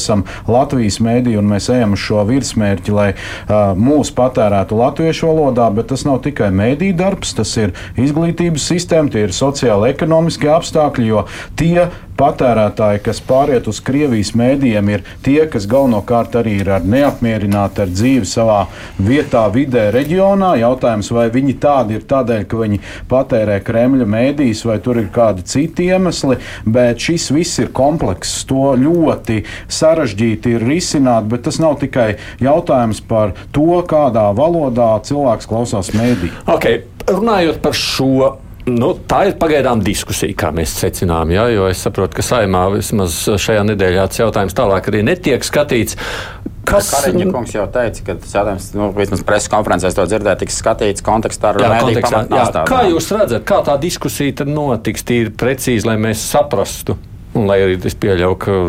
F: Latvijas mēdī un mēs ejam uz šo virsmērķi, lai uh, mūs patērētu latviešu valodā, bet tas nav tikai mēdī darbs, tas ir izglītības sistēma, tie ir sociāli ekonomiski apstākļi, jo tie patērētāji, kas pāriet uz Krievijas mēdījiem, ir tie, kas galvenokārt arī ir neapmierināti ar dzīvi savā vietā, vidē, reģionā. Jautājums, vai viņi tādi ir tādēļ, ka viņi patērē Kremļa mēdīs, vai tur ir kādi citi iemesli, bet šis viss ir komplekss. To ļoti sarežģīti ir risināt, bet tas nav tikai jautājums par to, kādā valodā cilvēks klausās mēdī.
B: Okay. Runājot par šo Nu, tā ir pagaidām diskusija, kā mēs secinām. Ja, jo es saprotu, ka saimā vismaz šajā nedēļā tas jautājums tālāk arī netiek skatīts.
C: Kas... Kariņa kungs jau teica, ka tas jautājums, nu, vismaz preses konferencēs to dzirdēt, tiks skatīts kontekstā ar mēdīju pamatnāstādu.
B: Kā jūs redzat, kā tā diskusija tad notiks tīri precīzi, lai mēs saprastu? Un lai arī es pieļauju, ka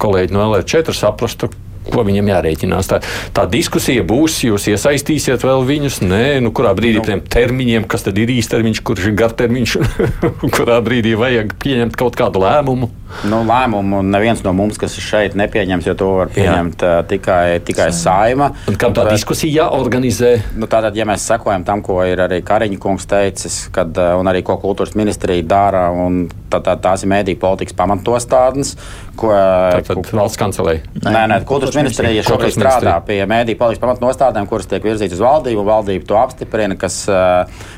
B: kolēģi no LR4 saprastu, ko viņam jārēķinās. Tā, tā diskusija būs, jūs iesaistīsiet vēl viņus, nē, nu, kurā brīdī nu. tiem termiņiem, kas tad ir īstermiņš, kurš ir gartermiņš, (laughs) kurā brīdī vajag pieņemt kaut kādu lēmumu.
C: Nu, lēmumu neviens no mums, kas ir šeit, nepieņems, jo to var pieņemt Jā. tikai, tikai saima.
B: Un kā tā bet, diskusija jāorganizē?
C: Nu, tātad, ja mēs sekojam tam, ko ir arī Kariņa kungs teicis, kad, un arī ko kultūras ministrija dara, un tā, tā, tās ir mēdī politikas pamatostādnes, ko
B: Tātad ko, valsts kancelei.
C: Nē, nē, kultūras ministrija šobrīd strādā pie mēdī politikas pamatnostādēm, kuras tiek virzītas uz valdību, un valdība to apstiprina, kas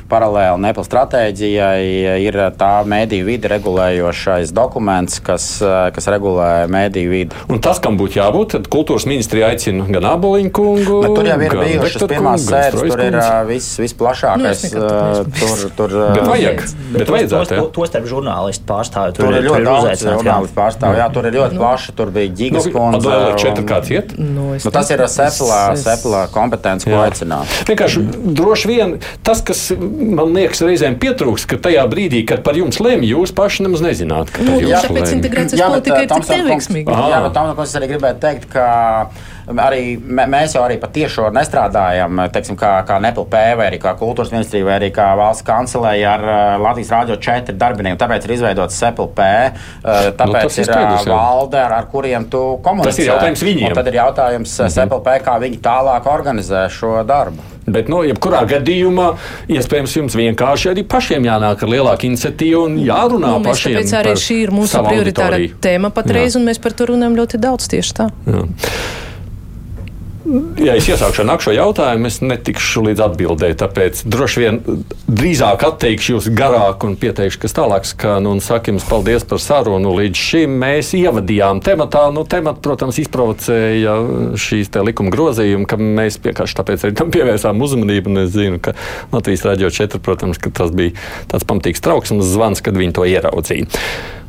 C: paralēli Nepal stratēģijai ir tā mēdī vidi regulējošais dokuments, kas, kas regulē mēdī vidi.
B: Un tas, kam būtu jābūt, tad kultūras ministrija aicina gan Aboliņu kungu,
C: Bet tur jau ir bijušas pirmās sēdes, tur ir viss, viss plašākais. Nu, tur, (laughs) tur,
B: bet vajag, bet vajadzētu.
E: To, to starp žurnālistu pārstāvju.
C: Tur, tur ir ļoti daudz žurnālistu pārstāvju. Jā, tur ir ļoti nu, plaša. Tur bija ģigas nu, kundze.
B: Nu, četri kāds iet?
C: Nu, nu, tas ir seplā, seplā kompetence, ko aicināt.
B: Vienkārši droši vien tas, kas man liekas reizēm pietrūks, ka tajā brīdī, kad par jums lemj, jūs paši nemaz nezināt.
D: Nu, jā, tāpēc integrācijas politika ir tik neveiksmīga.
C: Jā, bet tam, ko es arī gribētu teikt, ka arī mēs jau arī patiešām nestrādājam, teiksim, kā, kā NPLP, vai arī kā kultūras ministrija, vai arī kā valsts kancelēja ar uh, Latvijas Rādio 4 darbiniekiem. Tāpēc ir izveidots SEPLP, uh, tāpēc nu, ir uh, valde, ar, ar kuriem tu komunicē.
B: Tas ir jautājums viņiem.
C: Un tad ir jautājums mm -hmm. SEPLP, kā viņi tālāk organizē šo darbu.
B: Bet, nu, jebkurā gadījumā, iespējams, jums vienkārši arī pašiem jānāk ar lielāku iniciatīvu un jārunā nu, pašiem.
D: Tāpēc arī šī ir mūsu prioritāra tēma patreiz, Jā. un mēs par to runājam ļoti daudz tieši tā. Jā.
B: Ja es iesākšu ar nākamo jautājumu, es netikšu līdz atbildēji. Tāpēc droši vien drīzāk atteikšu jūs garāk un pieteikšu, kas tālāk skan. Un saku jums paldies par sarunu. Līdz šim mēs ievadījām tematā. Nu, temat, protams, izprovocēja šīs likuma grozījumi, ka mēs vienkārši tāpēc arī tam pievērsām uzmanību. Un es zinu, ka Latvijas Rādio 4, protams, tas bija tāds pamatīgs trauksmes zvans, kad viņi to ieraudzīja.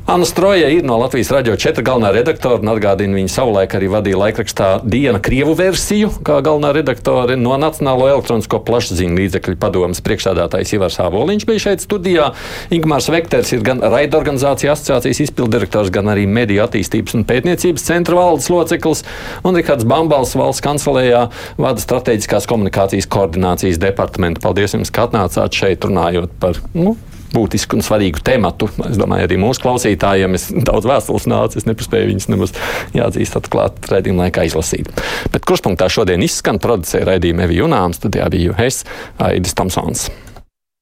B: Anna Stroja ir no Latvijas radio 4 galvenā redaktore, atgādina, viņa savulaik arī vadīja laikrakstā Diena Krievu versiju, kā galvenā redaktore no Nacionālo elektronisko plašsaziņu līdzekļu padomas priekšstādātājs Ivars Āboliņš bija šeit studijā. Ingmārs Vekters ir gan raidorganizācija asociācijas izpildirektors, gan arī mediju attīstības un pētniecības centra valdes loceklis, un Rikārds Bambals valsts kancelējā vada strateģiskās komunikācijas koordinācijas departamentu. Paldies jums, ka atnācāt šeit runājot par nu, būtisku un svarīgu tematu. Es domāju, arī mūsu klausītājiem es daudz vēstules nācu, es nepaspēju viņus nemaz jāatzīst atklāt redzījuma laikā izlasīt. Bet kurspunktā šodien izskan producēja raidījuma Evi Junāms, tad jā, biju es, Aidis Tomsons.